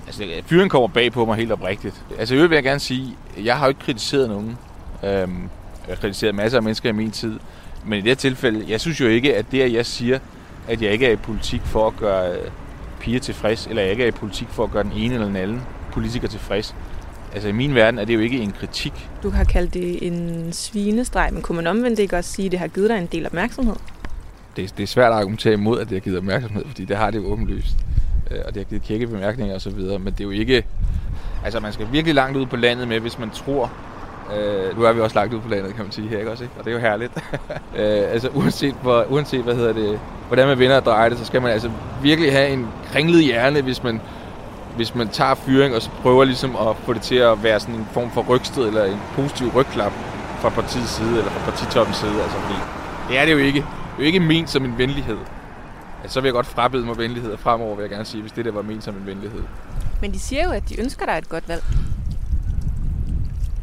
Altså, fyren kommer bag på mig helt oprigtigt. Altså, jeg vil jeg gerne sige, jeg har jo ikke kritiseret nogen. Øhm, jeg har kritiseret masser af mennesker i min tid. Men i det her tilfælde, jeg synes jo ikke, at det, at jeg siger, at jeg ikke er i politik for at gøre øh, piger tilfreds, eller jeg ikke er i politik for at gøre den ene eller den anden politiker tilfreds. Altså i min verden er det jo ikke en kritik. Du har kaldt det en svinestreg, men kunne man omvendt ikke også sige, at det har givet dig en del opmærksomhed? Det, det er svært at argumentere imod, at det har givet opmærksomhed, fordi det har det jo åbenlyst Øh, og det har givet kække bemærkninger osv., men det er jo ikke... Altså, man skal virkelig langt ud på landet med, hvis man tror... Øh, nu er vi også langt ud på landet, kan man sige her, ikke også? Ikke? Og det er jo herligt. øh, altså, uanset, hvor, uanset hvad hedder det, hvordan man vinder og drejer det, så skal man altså virkelig have en kringlet hjerne, hvis man, hvis man tager fyring og så prøver ligesom at få det til at være sådan en form for rygsted eller en positiv rygklap fra partiets side eller fra partitoppens side. Altså, fordi det er det jo ikke. Det er jo ikke ment som en venlighed. Altså, så vil jeg godt frabede mig venlighed fremover, vil jeg gerne sige, hvis det der var ment som en venlighed. Men de siger jo, at de ønsker dig et godt valg.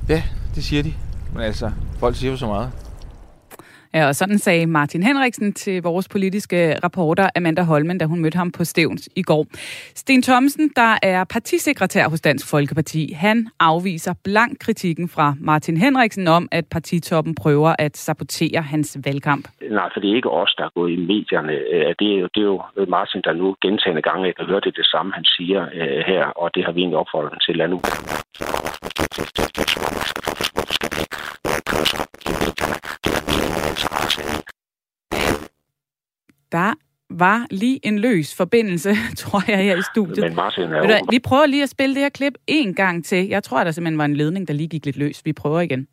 Ja, det siger de. Men altså, folk siger jo så meget. Ja, og sådan sagde Martin Henriksen til vores politiske reporter Amanda Holmen, da hun mødte ham på Stævns i går. Sten Thomsen, der er partisekretær hos Dansk Folkeparti, han afviser blank kritikken fra Martin Henriksen om, at partitoppen prøver at sabotere hans valgkamp. Nej, for det er ikke os, der er gået i medierne. Øh, det er jo, det er jo Martin, der nu gentagende gange kan høre det det samme, han siger øh, her, og det har vi egentlig opfordret ham til at nu. Der var lige en løs forbindelse, tror jeg, her i studiet. Men Martin er Ved du hvad, jo... Vi prøver lige at spille det her klip en gang til. Jeg tror, der simpelthen var en ledning, der lige gik lidt løs. Vi prøver igen.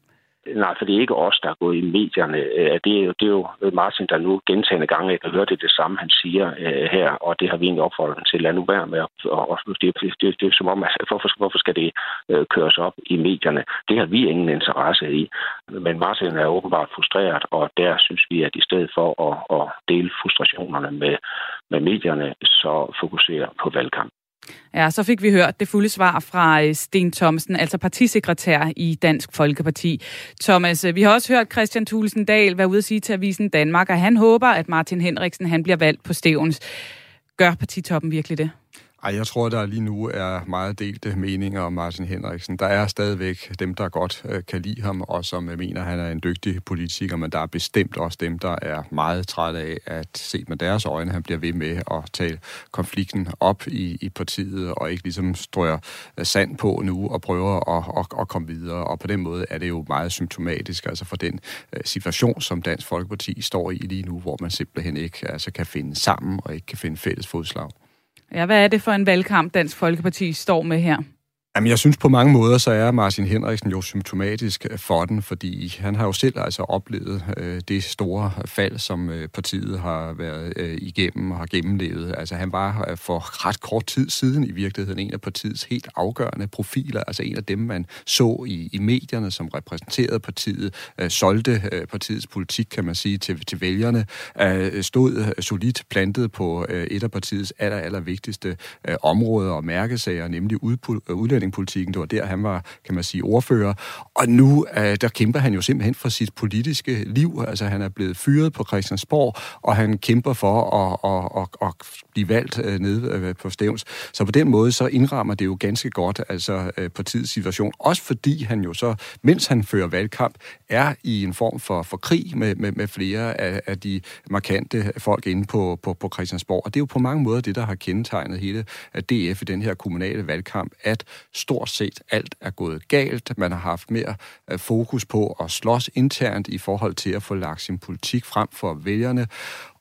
Nej, for det er ikke os, der er gået i medierne. Øh, det er jo, det er jo Martin, der nu gentagende gange kan høre det det samme, han siger øh, her, og det har vi egentlig opfordret ham til Lad nu være med. Og, og det, det, det, det er som om, altså, hvorfor, hvorfor skal det øh, køres op i medierne? Det har vi ingen interesse i. Men Martin er åbenbart frustreret, og der synes vi, at i stedet for at, at dele frustrationerne med, med medierne, så fokusere på valgkamp. Ja, så fik vi hørt det fulde svar fra øh, Sten Thomsen, altså partisekretær i Dansk Folkeparti. Thomas, øh, vi har også hørt Christian Thulesen Dahl være ude at sige til Avisen Danmark, at han håber, at Martin Henriksen han bliver valgt på Stævns. Gør partitoppen virkelig det? Ej, jeg tror, der lige nu er meget delte meninger om Martin Henriksen. Der er stadigvæk dem, der godt øh, kan lide ham, og som øh, mener, at han er en dygtig politiker, men der er bestemt også dem, der er meget trætte af at se med deres øjne, han bliver ved med at tale konflikten op i, i partiet, og ikke ligesom strøger øh, sand på nu og prøver at, at, at komme videre. Og på den måde er det jo meget symptomatisk altså for den situation, som Dansk Folkeparti står i lige nu, hvor man simpelthen ikke altså, kan finde sammen og ikke kan finde fælles fodslag. Ja, hvad er det for en valgkamp, Dansk Folkeparti står med her? Jamen, jeg synes på mange måder, så er Martin Henriksen jo symptomatisk øh, for den, fordi han har jo selv altså oplevet øh, det store fald, som øh, partiet har været øh, igennem og har gennemlevet. Altså, han var øh, for ret kort tid siden i virkeligheden en af partiets helt afgørende profiler, altså en af dem, man så i, i medierne, som repræsenterede partiet, øh, solgte øh, partiets politik, kan man sige, til, til vælgerne, øh, stod øh, solidt plantet på øh, et af partiets aller, aller vigtigste øh, områder og mærkesager, nemlig udpul- øh, udlændingepolitikken. Det var der, han var, kan man sige, ordfører. Og nu, øh, der kæmper han jo simpelthen for sit politiske liv. Altså, han er blevet fyret på Christiansborg, og han kæmper for at, at, at, at blive valgt øh, nede øh, på Stævns. Så på den måde, så indrammer det jo ganske godt altså øh, partiets situation. Også fordi han jo så, mens han fører valgkamp, er i en form for, for krig med, med, med flere af, af de markante folk inde på, på, på Christiansborg. Og det er jo på mange måder det, der har kendetegnet hele øh, DF i den her kommunale valgkamp, at stort set alt er gået galt. Man har haft mere øh, fokus på at slås internt i forhold til at få lagt sin politik frem for vælgerne.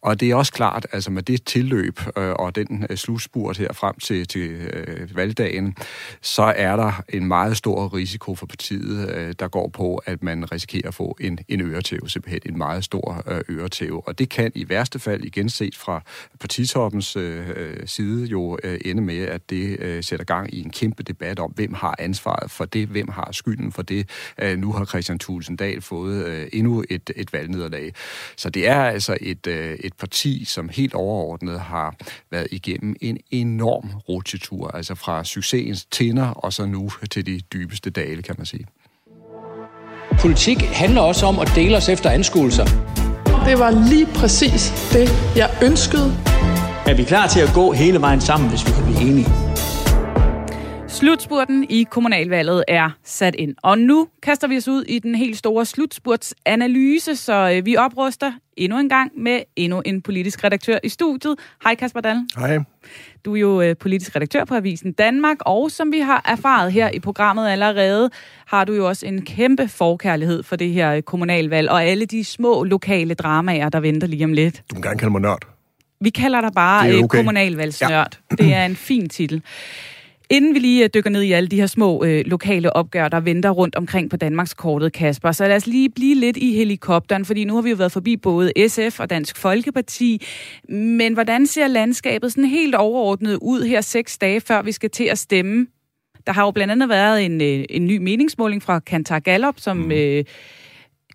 Og det er også klart, altså med det tilløb øh, og den øh, slutspurt her frem til, til øh, valgdagen, så er der en meget stor risiko for partiet, øh, der går på, at man risikerer at få en, en øretæve, simpelthen en meget stor øh. Og det kan i værste fald igen set fra partitoppens øh, øh, side jo øh, ende med, at det øh, sætter gang i en kæmpe debat om, hvem har ansvaret for det, hvem har skylden for det. Øh, nu har Christian Thulesen Dahl fået øh, endnu et, et valgnederlag. Så det er altså et, øh, et parti, som helt overordnet har været igennem en enorm rutsjetur, altså fra succesens tinder og så nu til de dybeste dale, kan man sige. Politik handler også om at dele os efter anskuelser. Det var lige præcis det, jeg ønskede. Er vi klar til at gå hele vejen sammen, hvis vi kan blive enige? Slutspurten i kommunalvalget er sat ind, og nu kaster vi os ud i den helt store slutspurtsanalyse, så øh, vi opruster endnu en gang med endnu en politisk redaktør i studiet. Hej Kasper Dahl. Hej. Du er jo øh, politisk redaktør på Avisen Danmark, og som vi har erfaret her i programmet allerede, har du jo også en kæmpe forkærlighed for det her øh, kommunalvalg, og alle de små lokale dramaer, der venter lige om lidt. Du må gerne kalde mig nørd. Vi kalder dig bare Det okay. kommunalvalgsnørd. Ja. Det er en fin titel. Inden vi lige øh, dykker ned i alle de her små øh, lokale opgør, der venter rundt omkring på Danmarks kortet, Kasper, så lad os lige blive lidt i helikopteren, fordi nu har vi jo været forbi både SF og Dansk Folkeparti. Men hvordan ser landskabet sådan helt overordnet ud her seks dage, før vi skal til at stemme? Der har jo blandt andet været en, øh, en ny meningsmåling fra Kantar Gallup, som... Øh,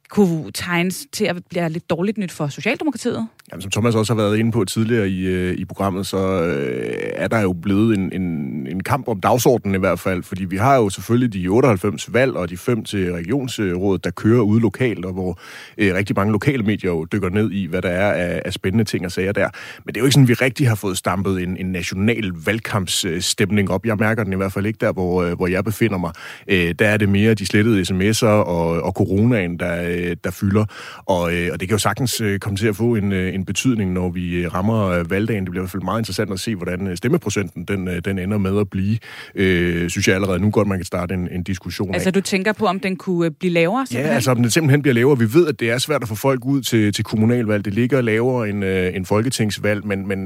kunne tegnes til at blive lidt dårligt nyt for Socialdemokratiet. Jamen, som Thomas også har været inde på tidligere i, øh, i programmet, så øh, er der jo blevet en, en, en kamp om dagsordenen i hvert fald, fordi vi har jo selvfølgelig de 98 valg og de fem til regionsrådet, der kører ude lokalt, og hvor øh, rigtig mange lokale medier jo dykker ned i, hvad der er af, af spændende ting og sager der. Men det er jo ikke sådan, at vi rigtig har fået stampet en, en national valgkampsstemning op. Jeg mærker den i hvert fald ikke der, hvor, øh, hvor jeg befinder mig. Øh, der er det mere de slettede sms'er og, og coronaen, der, øh, der fylder, og, øh, og det kan jo sagtens øh, komme til at få en, øh, en betydning, når vi øh, rammer øh, valgdagen. Det bliver i hvert fald meget interessant at se, hvordan øh, stemmeprocenten den, den ender med at blive. Øh, synes jeg allerede nu godt, man kan starte en, en diskussion Altså, af. du tænker på, om den kunne blive lavere? Ja, simpelthen? altså om den simpelthen bliver lavere. Vi ved, at det er svært at få folk ud til, til kommunalvalg. Det ligger lavere end, øh, end folketingsvalg, men, men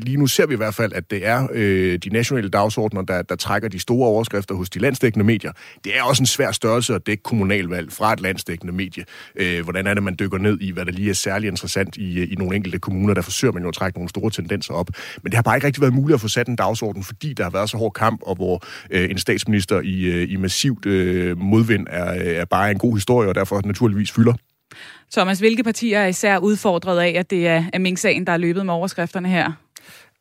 lige nu ser vi i hvert fald, at det er øh, de nationale dagsordner, der, der trækker de store overskrifter hos de landsdækkende medier. Det er også en svær størrelse at dække kommunalvalg fra et landsdækkende medie. Øh, hvordan er det, man dykker ned i, hvad der lige er særlig interessant i, i nogle enkelte kommuner. Der forsøger man jo at trække nogle store tendenser op. Men det har bare ikke rigtig været muligt at få sat en dagsorden, fordi der har været så hård kamp, og hvor øh, en statsminister i, øh, i massivt øh, modvind er, øh, er bare en god historie, og derfor naturligvis fylder. Thomas, hvilke partier er især udfordret af, at det er, er Mink-sagen, der er løbet med overskrifterne her?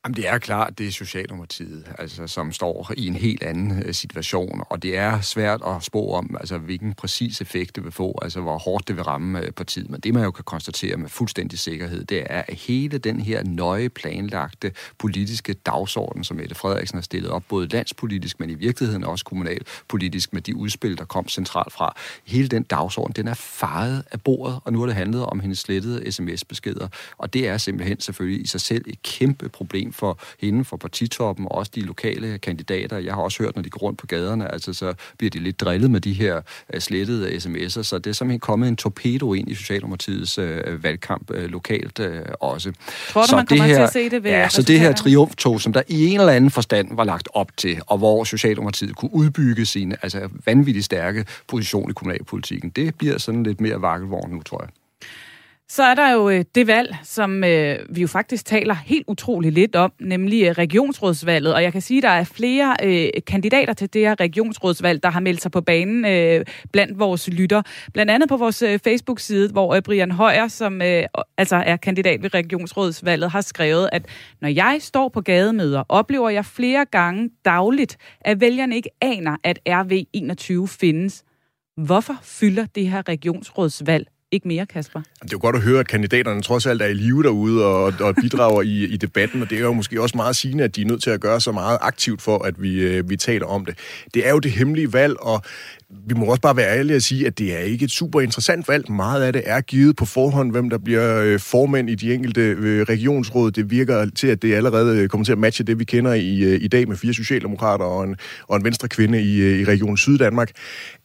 Jamen, det er klart, det er Socialdemokratiet, altså, som står i en helt anden øh, situation, og det er svært at spå om, altså, hvilken præcis effekt det vil få, altså hvor hårdt det vil ramme øh, partiet. Men det, man jo kan konstatere med fuldstændig sikkerhed, det er, at hele den her nøje planlagte politiske dagsorden, som Mette Frederiksen har stillet op, både landspolitisk, men i virkeligheden også kommunalpolitisk, med de udspil, der kom centralt fra, hele den dagsorden, den er faret af bordet, og nu har det handlet om hendes slettede sms-beskeder, og det er simpelthen selvfølgelig i sig selv et kæmpe problem for hende, for partitoppen, og også de lokale kandidater. Jeg har også hørt, når de går rundt på gaderne, altså så bliver de lidt drillet med de her uh, slettede sms'er, så det er simpelthen kommet en torpedo ind i Socialdemokratiets uh, valgkamp uh, lokalt uh, også. Tror du, så man det her, til at se det ved Ja, så det her triumftog, som der i en eller anden forstand var lagt op til, og hvor Socialdemokratiet kunne udbygge sin altså, vanvittigt stærke position i kommunalpolitikken, det bliver sådan lidt mere vakkelvogn nu, tror jeg. Så er der jo øh, det valg, som øh, vi jo faktisk taler helt utroligt lidt om, nemlig øh, regionsrådsvalget. Og jeg kan sige, at der er flere øh, kandidater til det her regionsrådsvalg, der har meldt sig på banen øh, blandt vores lytter. Blandt andet på vores øh, Facebook-side, hvor øh, Brian Højer, som øh, altså er kandidat ved regionsrådsvalget, har skrevet, at når jeg står på gademøder, oplever jeg flere gange dagligt, at vælgerne ikke aner, at RV21 findes. Hvorfor fylder det her regionsrådsvalg ikke mere, Kasper? Det er jo godt at høre, at kandidaterne trods alt er i live derude og, og bidrager i, i debatten, og det er jo måske også meget sigende, at de er nødt til at gøre så meget aktivt for, at vi, øh, vi taler om det. Det er jo det hemmelige valg, og vi må også bare være ærlige og sige, at det er ikke et super interessant valg. Meget af det er givet på forhånd, hvem der bliver øh, formand i de enkelte øh, regionsråd. Det virker til, at det allerede kommer til at matche det, vi kender i, i dag med fire socialdemokrater og en, og en venstre kvinde i, i Region Syddanmark.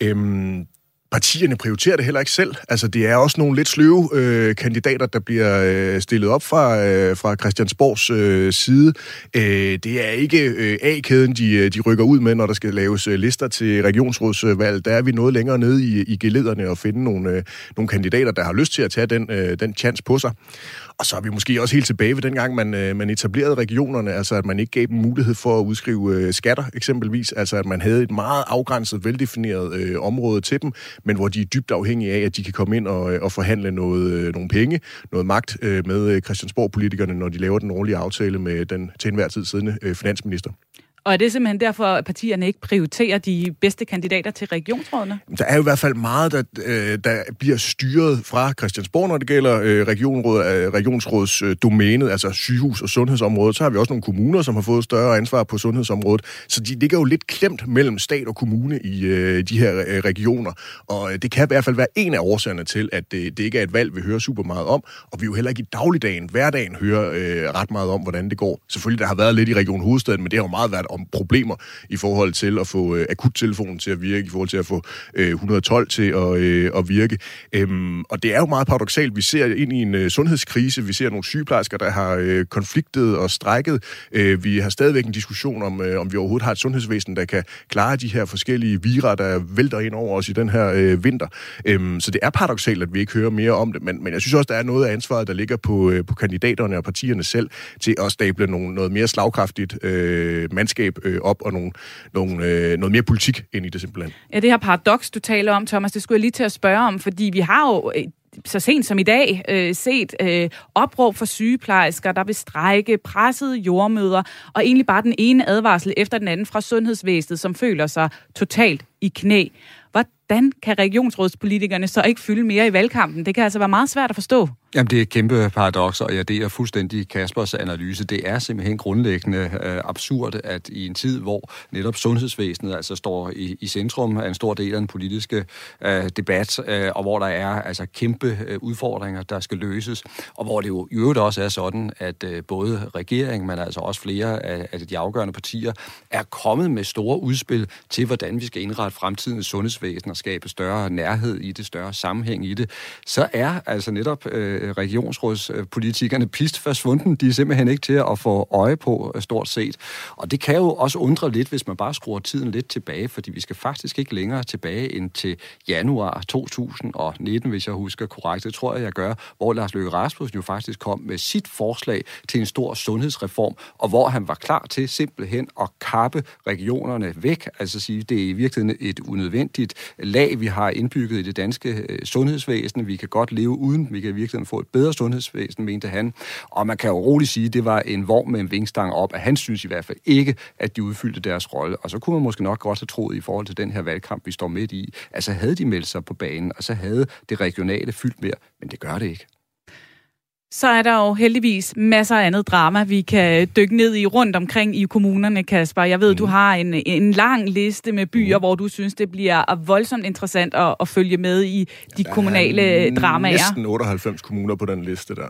Øhm, partierne prioriterer det heller ikke selv. Altså, det er også nogle lidt sløve øh, kandidater, der bliver øh, stillet op fra, øh, fra Christiansborgs øh, side. Øh, det er ikke øh, A-kæden, de, øh, de rykker ud med, når der skal laves øh, lister til regionsrådsvalg. Der er vi noget længere nede i, i gelederne og finde nogle, øh, nogle kandidater, der har lyst til at tage den, øh, den chance på sig. Og så er vi måske også helt tilbage ved dengang, man, øh, man etablerede regionerne, altså at man ikke gav dem mulighed for at udskrive øh, skatter eksempelvis, altså at man havde et meget afgrænset, veldefineret øh, område til dem, men hvor de er dybt afhængige af, at de kan komme ind og, øh, og forhandle noget, øh, nogle penge, noget magt øh, med øh, Christiansborg-politikerne, når de laver den årlige aftale med den til enhver tid siddende øh, finansminister. Og er det simpelthen derfor, at partierne ikke prioriterer de bedste kandidater til regionsrådene? Der er jo i hvert fald meget, der, øh, der bliver styret fra Christiansborg, når det gælder øh, regionråd, øh, regionsråds domæne, altså sygehus- og sundhedsområdet. Så har vi også nogle kommuner, som har fået større ansvar på sundhedsområdet. Så de ligger jo lidt klemt mellem stat og kommune i de her regioner. Og det kan i hvert fald være en af årsagerne til, at det, det ikke er et valg, vi hører super meget om. Og vi jo heller ikke i dagligdagen, hverdagen, hører ret meget om, hvordan det går. Selvfølgelig, der har været lidt i Region Hovedstaden, men det har jo meget været om problemer i forhold til at få øh, akuttelefonen til at virke, i forhold til at få øh, 112 til at, øh, at virke. Øhm, og det er jo meget paradoxalt. Vi ser ind i en øh, sundhedskrise. Vi ser nogle sygeplejersker, der har øh, konfliktet og strækket. Øh, vi har stadigvæk en diskussion om, øh, om vi overhovedet har et sundhedsvæsen, der kan klare de her forskellige virer, der vælter ind over os i den her øh, vinter. Øhm, så det er paradoxalt, at vi ikke hører mere om det. Men, men jeg synes også, der er noget af ansvaret, der ligger på, øh, på kandidaterne og partierne selv, til at stable nogle, noget mere slagkraftigt øh, mandskab øh, op og nogle, nogle, øh, noget mere politik ind i det simpelthen. Ja, det her paradoks, du taler om, Thomas, det skulle jeg lige til at spørge om, fordi vi har jo øh, så sent som i dag øh, set øh, opråb for sygeplejersker, der vil strække, pressede jordmøder, og egentlig bare den ene advarsel efter den anden fra sundhedsvæsenet, som føler sig totalt i knæ. Hvordan kan regionsrådspolitikerne så ikke fylde mere i valgkampen? Det kan altså være meget svært at forstå. Jamen, det er et kæmpe paradoks, og jeg deler fuldstændig Kaspers analyse. Det er simpelthen grundlæggende øh, absurd, at i en tid, hvor netop sundhedsvæsenet altså står i, i centrum af en stor del af den politiske øh, debat, øh, og hvor der er altså kæmpe øh, udfordringer, der skal løses, og hvor det jo i øvrigt også er sådan, at øh, både regeringen, men altså også flere af, af de afgørende partier, er kommet med store udspil til, hvordan vi skal indrette fremtidens sundhedsvæsen og skabe større nærhed i det, større sammenhæng i det, så er altså netop øh, regionsrådspolitikerne pist forsvunden. De er simpelthen ikke til at få øje på øh, stort set. Og det kan jo også undre lidt, hvis man bare skruer tiden lidt tilbage, fordi vi skal faktisk ikke længere tilbage end til januar 2019, hvis jeg husker korrekt. Det tror jeg, jeg gør, hvor Lars Løkke Rasmussen jo faktisk kom med sit forslag til en stor sundhedsreform, og hvor han var klar til simpelthen at kappe regionerne væk. Altså sige, det er i virkeligheden et unødvendigt lag, vi har indbygget i det danske øh, sundhedsvæsen. Vi kan godt leve uden, vi kan virkelig få et bedre sundhedsvæsen, mente han. Og man kan jo roligt sige, at det var en vogn med en vingstang op, at han synes i hvert fald ikke, at de udfyldte deres rolle. Og så kunne man måske nok godt have troet i forhold til den her valgkamp, vi står midt i, altså havde de meldt sig på banen, og så havde det regionale fyldt mere, men det gør det ikke så er der jo heldigvis masser af andet drama, vi kan dykke ned i rundt omkring i kommunerne, Kasper. Jeg ved, mm. du har en, en lang liste med byer, mm. hvor du synes, det bliver voldsomt interessant at, at følge med i de der kommunale dramaer. næsten 98 kommuner på den liste der.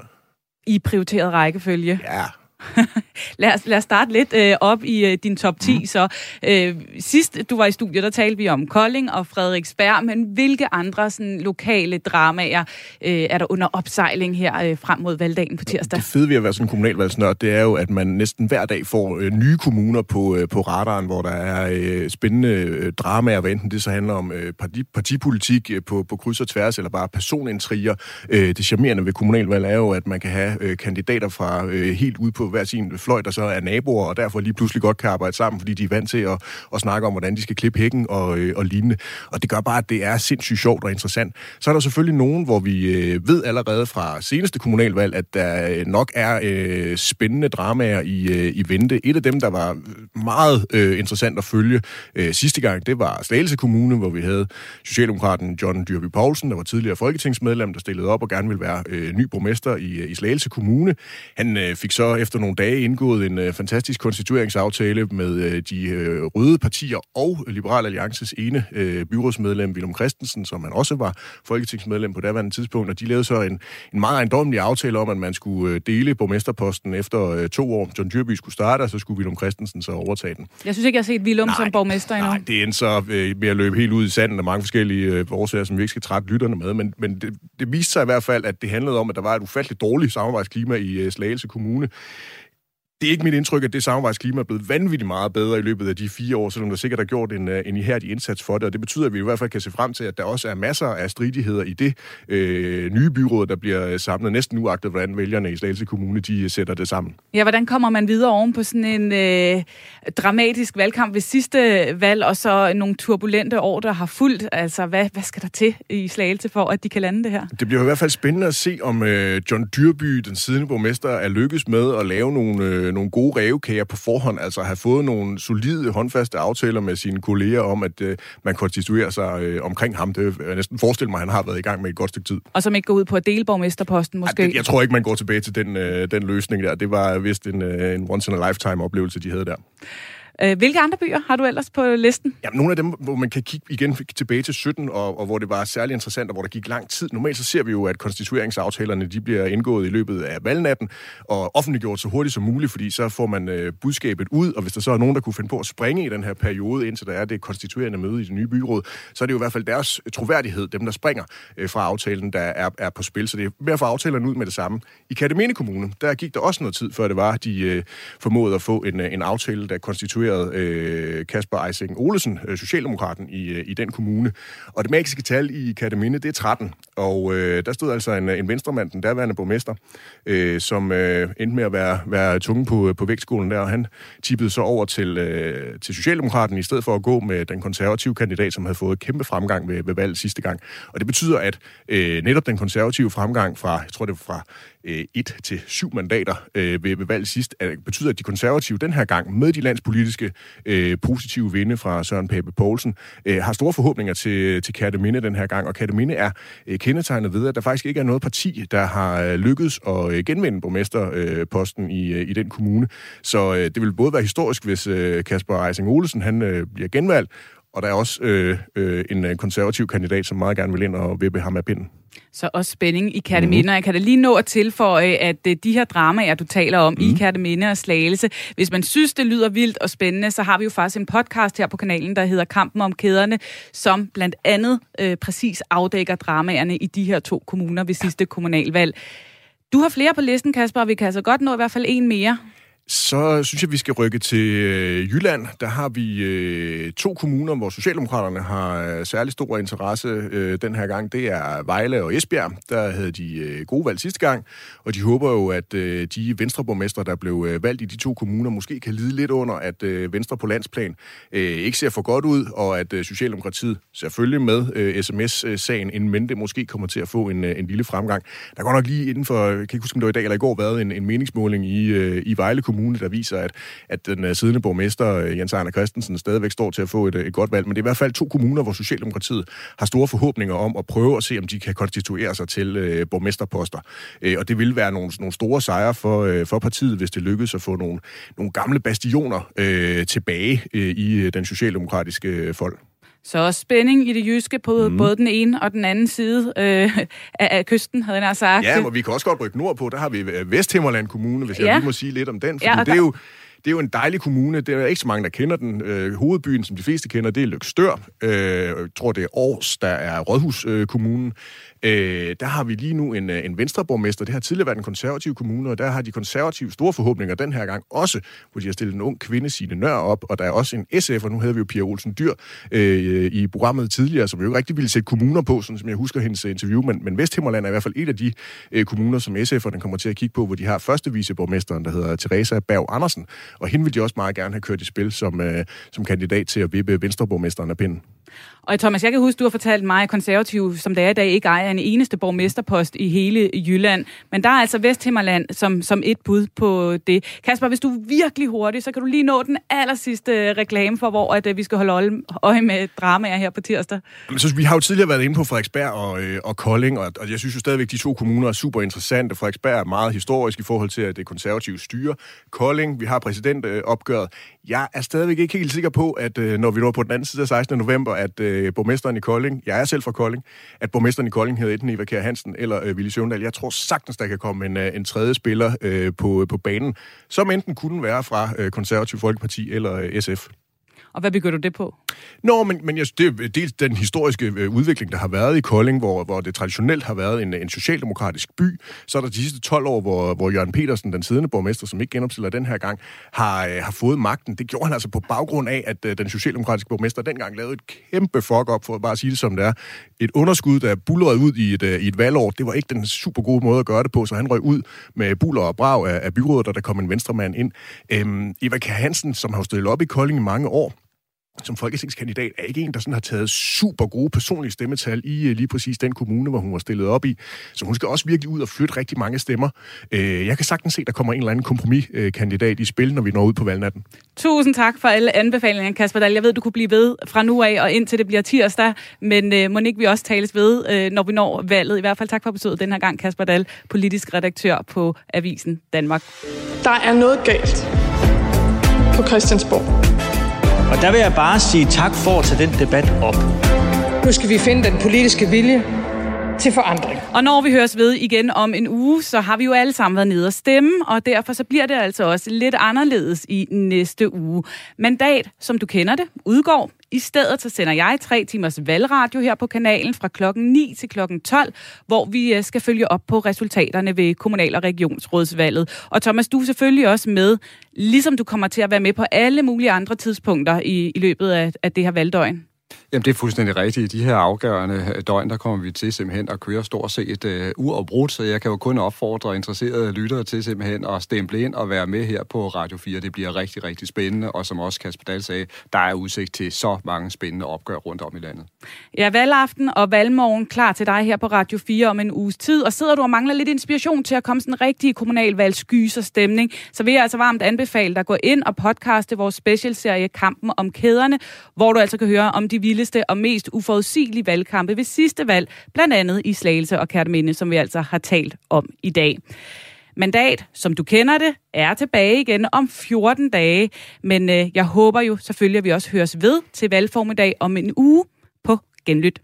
I prioriteret rækkefølge. Ja, lad, os, lad os starte lidt øh, op i øh, din top 10. Mm. Så øh, sidst du var i studiet, der talte vi om Kolding og Frederiksberg, men hvilke andre sådan, lokale dramaer øh, er der under opsejling her øh, frem mod valgdagen på tirsdag? Det fede ved at være sådan en kommunalvalgsnørd, det er jo, at man næsten hver dag får øh, nye kommuner på, øh, på radaren, hvor der er øh, spændende øh, dramaer, hvad enten det så handler om øh, parti, partipolitik øh, på, på kryds og tværs, eller bare personintriger. Øh, det charmerende ved kommunalvalg er jo, at man kan have øh, kandidater fra øh, helt ud på hver sin fløj, der så er naboer, og derfor lige pludselig godt kan arbejde sammen, fordi de er vant til at, at snakke om, hvordan de skal klippe hækken og, øh, og lignende. Og det gør bare, at det er sindssygt sjovt og interessant. Så er der selvfølgelig nogen, hvor vi øh, ved allerede fra seneste kommunalvalg, at der øh, nok er øh, spændende dramaer i, øh, i vente. Et af dem, der var meget øh, interessant at følge øh, sidste gang, det var Slagelse Kommune, hvor vi havde Socialdemokraten John Dyrby Poulsen, der var tidligere folketingsmedlem, der stillede op og gerne ville være øh, ny borgmester i, øh, i Slagelse Kommune. Han øh, fik så efter nogle dage indgået en øh, fantastisk konstitueringsaftale med øh, de øh, røde partier og Liberal Alliances ene øh, byrådsmedlem, Willem Christensen, som han også var folketingsmedlem på daværende tidspunkt, og de lavede så en, en meget ejendommelig aftale om, at man skulle øh, dele borgmesterposten efter øh, to år. John Dyrby skulle starte, og så skulle Willem Christensen så overtage den. Jeg synes ikke, jeg har set Willem som borgmester endnu. Nej, det endte så øh, med at løbe helt ud i sanden af mange forskellige øh, årsager, som vi ikke skal trætte lytterne med, men, men det, det viste sig i hvert fald, at det handlede om, at der var et ufatteligt dårligt samarbejdsklima i øh, Slagelse Kommune det er ikke mit indtryk, at det samarbejdsklima er blevet vanvittigt meget bedre i løbet af de fire år, selvom der sikkert har gjort en, øh, en ihærdig indsats for det. Og det betyder, at vi i hvert fald kan se frem til, at der også er masser af stridigheder i det øh, nye byråd, der bliver samlet næsten uagtet, hvordan vælgerne i Slagelse Kommune de øh, sætter det sammen. Ja, hvordan kommer man videre oven på sådan en øh, dramatisk valgkamp ved sidste valg, og så nogle turbulente år, der har fulgt? Altså, hvad, hvad skal der til i Slagelse for, at de kan lande det her? Det bliver i hvert fald spændende at se, om øh, John Dyrby, den siddende borgmester, er lykkes med at lave nogle øh, øh, nogle gode revkager på forhånd, altså have fået nogle solide, håndfaste aftaler med sine kolleger om, at øh, man konstituerer sig øh, omkring ham. Det jeg næsten forestille mig, at han har været i gang med et godt stykke tid. Og som ikke går ud på at dele borgmesterposten, måske? Ej, det, jeg tror ikke, man går tilbage til den, øh, den løsning der. Det var vist en, øh, en once-in-a-lifetime-oplevelse, de havde der. Øh, hvilke andre byer har du ellers på listen? Jamen, nogle af dem, hvor man kan kigge igen tilbage til 17, og, og hvor det var særlig interessant, og hvor der gik lang tid. Normalt så ser vi jo, at konstitueringsaftalerne de bliver indgået i løbet af valgnatten, og offentliggjort så hurtigt som muligt, fordi så får man øh, budskabet ud, og hvis der så er nogen, der kunne finde på at springe i den her periode, indtil der er det konstituerende møde i det nye byråd, så er det jo i hvert fald deres øh, troværdighed, dem der springer øh, fra aftalen, der er, er på spil. Så det er med at få aftalerne ud med det samme. I Katamene Kommune, der gik der også noget tid, før det var, de øh, formåede at få en, øh, en aftale, der konstituerede involveret øh, Kasper Eising Olesen, øh, Socialdemokraten i, øh, i den kommune. Og det magiske tal i Kataminde, det er 13. og øh, der stod altså en, øh, en venstremand, den derværende borgmester, øh, som øh, endte med at være, være tunge på, øh, på vægtskolen der, og han tippede så over til, øh, til Socialdemokraten, i stedet for at gå med den konservative kandidat, som havde fået kæmpe fremgang ved, ved valget sidste gang. Og det betyder, at øh, netop den konservative fremgang fra, jeg tror det var fra øh, 1 til syv mandater øh, ved, ved valget sidst, at, betyder, at de konservative den her gang, med de landspolitiske øh, positive vinde fra Søren Pape Poulsen, øh, har store forhåbninger til, til Kærteminde den her gang. Og Kærteminde er øh, kendetegnet ved, at der faktisk ikke er noget parti, der har øh, lykkedes at øh, genvinde borgmesterposten øh, i, øh, i den kommune. Så øh, det vil både være historisk, hvis øh, Kasper Eising Olsen han, øh, bliver genvalgt, og der er også øh, øh, en øh, konservativ kandidat, som meget gerne vil ind og vippe ham af pinden. Så også spænding i Kærteminde. Mm. Jeg kan da lige nå at tilføje, at øh, de her dramaer, du taler om mm. i Kærteminde og Slagelse, hvis man synes, det lyder vildt og spændende, så har vi jo faktisk en podcast her på kanalen, der hedder Kampen om kæderne, som blandt andet øh, præcis afdækker dramaerne i de her to kommuner ved sidste kommunalvalg. Du har flere på listen, Kasper, og vi kan altså godt nå i hvert fald en mere. Så synes jeg, vi skal rykke til øh, Jylland. Der har vi øh, to kommuner, hvor Socialdemokraterne har øh, særlig stor interesse øh, den her gang. Det er Vejle og Esbjerg. Der havde de øh, gode valg sidste gang, og de håber jo, at øh, de venstreborgmestre, der blev øh, valgt i de to kommuner, måske kan lide lidt under, at øh, Venstre på landsplan øh, ikke ser for godt ud, og at øh, Socialdemokratiet selvfølgelig med øh, sms-sagen en mente måske kommer til at få en, øh, en lille fremgang. Der går nok lige inden for, jeg kan ikke huske, om det var i dag eller i går, været en, en meningsmåling i, øh, i Vejle Kommune, Kommune, der viser, at, at den uh, siddende borgmester, uh, Jens Arne Christensen, stadigvæk står til at få et, øh, et godt valg. Men det er i hvert fald to kommuner, hvor Socialdemokratiet har store forhåbninger om at prøve at se, om de kan konstituere sig til uh, borgmesterposter. Uh, og det vil være nogle, nogle store sejre for, uh, for partiet, hvis det lykkes at få nogle, nogle gamle bastioner uh, tilbage uh, i den socialdemokratiske folk. Så også spænding i det jyske på mm. både den ene og den anden side øh, af, af kysten, havde jeg sagt. Ja, og vi kan også godt rykke nordpå. Der har vi Vesthimmerland Kommune, hvis ja. jeg lige må sige lidt om den. Fordi ja, det er jo det er jo en dejlig kommune. Det er ikke så mange, der kender den. Øh, hovedbyen, som de fleste kender, det er Lykstør. Øh, jeg tror, det er Aarhus, der er Rådhuskommunen. Øh, Øh, der har vi lige nu en, øh, en venstreborgmester. Det har tidligere været en konservativ kommune, og der har de konservative store forhåbninger den her gang også, hvor de har stillet en ung kvinde, Signe Nør, op, og der er også en SF, og nu havde vi jo Pia Olsen Dyr øh, i programmet tidligere, som jo ikke rigtig ville sætte kommuner på, sådan som jeg husker hendes interview, men, men Vesthimmerland er i hvert fald et af de øh, kommuner, som SF'erne kommer til at kigge på, hvor de har første viceborgmesteren, der hedder Teresa Berg Andersen, og hende vil de også meget gerne have kørt i spil som, øh, som kandidat til at vippe venstreborgmesteren af pinden. Og Thomas, jeg kan huske, du har fortalt mig, at konservative, som det er i dag, ikke ejer en eneste borgmesterpost i hele Jylland. Men der er altså Vesthimmerland som, som et bud på det. Kasper, hvis du er virkelig hurtig, så kan du lige nå den aller sidste øh, reklame for, hvor at, at vi skal holde øje med dramaer her på tirsdag. Men så, vi har jo tidligere været inde på Frederiksberg og, øh, og Kolding, og, og jeg synes jo stadigvæk, at de to kommuner er super interessante. Frederiksberg er meget historisk i forhold til, at det konservative styre. Kolding, vi har præsidentopgøret. Jeg er stadigvæk ikke helt sikker på, at øh, når vi når på den anden side af 16. november, at øh, borgmesteren i Kolding, jeg er selv fra Kolding, at borgmesteren i Kolding hedder enten Eva Kjær Hansen eller øh, Willy Søvndal. Jeg tror sagtens, der kan komme en, øh, en tredje spiller øh, på, øh, på banen, som enten kunne være fra øh, Konservativ Folkeparti eller øh, SF. Og hvad bygger du det på? Nå, men, men jeg, det er dels den historiske øh, udvikling, der har været i Kolding, hvor, hvor det traditionelt har været en, en socialdemokratisk by. Så er der de sidste 12 år, hvor, hvor Jørgen Petersen, den siddende borgmester, som ikke genopstiller den her gang, har, øh, har fået magten. Det gjorde han altså på baggrund af, at øh, den socialdemokratiske borgmester dengang lavede et kæmpe fuck op for at bare sige det som det er. Et underskud, der bullerede ud i et, i et valgår, det var ikke den super gode måde at gøre det på, så han røg ud med buller og brav af, af byrådet, og der kom en venstremand ind. Øhm, Eva K. Hansen, som har stillet op i Kolding i mange år, som folketingskandidat er ikke en, der sådan har taget super gode personlige stemmetal i øh, lige præcis den kommune, hvor hun var stillet op i. Så hun skal også virkelig ud og flytte rigtig mange stemmer. Øh, jeg kan sagtens se, at der kommer en eller anden kompromiskandidat i spil, når vi når ud på valgnatten. Tusind tak for alle anbefalinger, Kasper Dahl. Jeg ved, du kunne blive ved fra nu af og indtil det bliver tirsdag, men øh, må ikke vi også tales ved, når vi når valget. I hvert fald tak for besøget den her gang, Kasper Dahl, politisk redaktør på Avisen Danmark. Der er noget galt på Christiansborg. Og der vil jeg bare sige tak for at tage den debat op. Nu skal vi finde den politiske vilje til forandring. Og når vi høres ved igen om en uge, så har vi jo alle sammen været nede og stemme, og derfor så bliver det altså også lidt anderledes i næste uge. Mandat, som du kender det, udgår. I stedet så sender jeg tre timers valgradio her på kanalen fra klokken 9 til klokken 12, hvor vi øh, skal følge op på resultaterne ved kommunal- og regionsrådsvalget. Og Thomas, du er selvfølgelig også med, ligesom du kommer til at være med på alle mulige andre tidspunkter i, i løbet af, af det her valgdøgn. Jamen, det er fuldstændig rigtigt. I de her afgørende øh, døgn, der kommer vi til simpelthen at køre stort set øh, uafbrudt, så jeg kan jo kun opfordre interesserede lyttere til simpelthen at stemple ind og være med her på Radio 4. Det bliver rigtig, rigtig spændende, og som også Kasper Dahl sagde, der er udsigt til så mange spændende opgør rundt om i landet. Ja, valgaften og valgmorgen klar til dig her på Radio 4 om en uges tid, og sidder du og mangler lidt inspiration til at komme sådan en rigtig kommunalvalgsgyser stemning, så vil jeg altså varmt anbefale dig at gå ind og podcaste vores specialserie Kampen om kæderne, hvor du altså kan høre om de vildeste og mest uforudsigelige valgkampe ved sidste valg, blandt andet i Slagelse og Kærteminde, som vi altså har talt om i dag. Mandat, som du kender det, er tilbage igen om 14 dage, men øh, jeg håber jo selvfølgelig, at vi også høres ved til valgformiddag om en uge på Genlyt.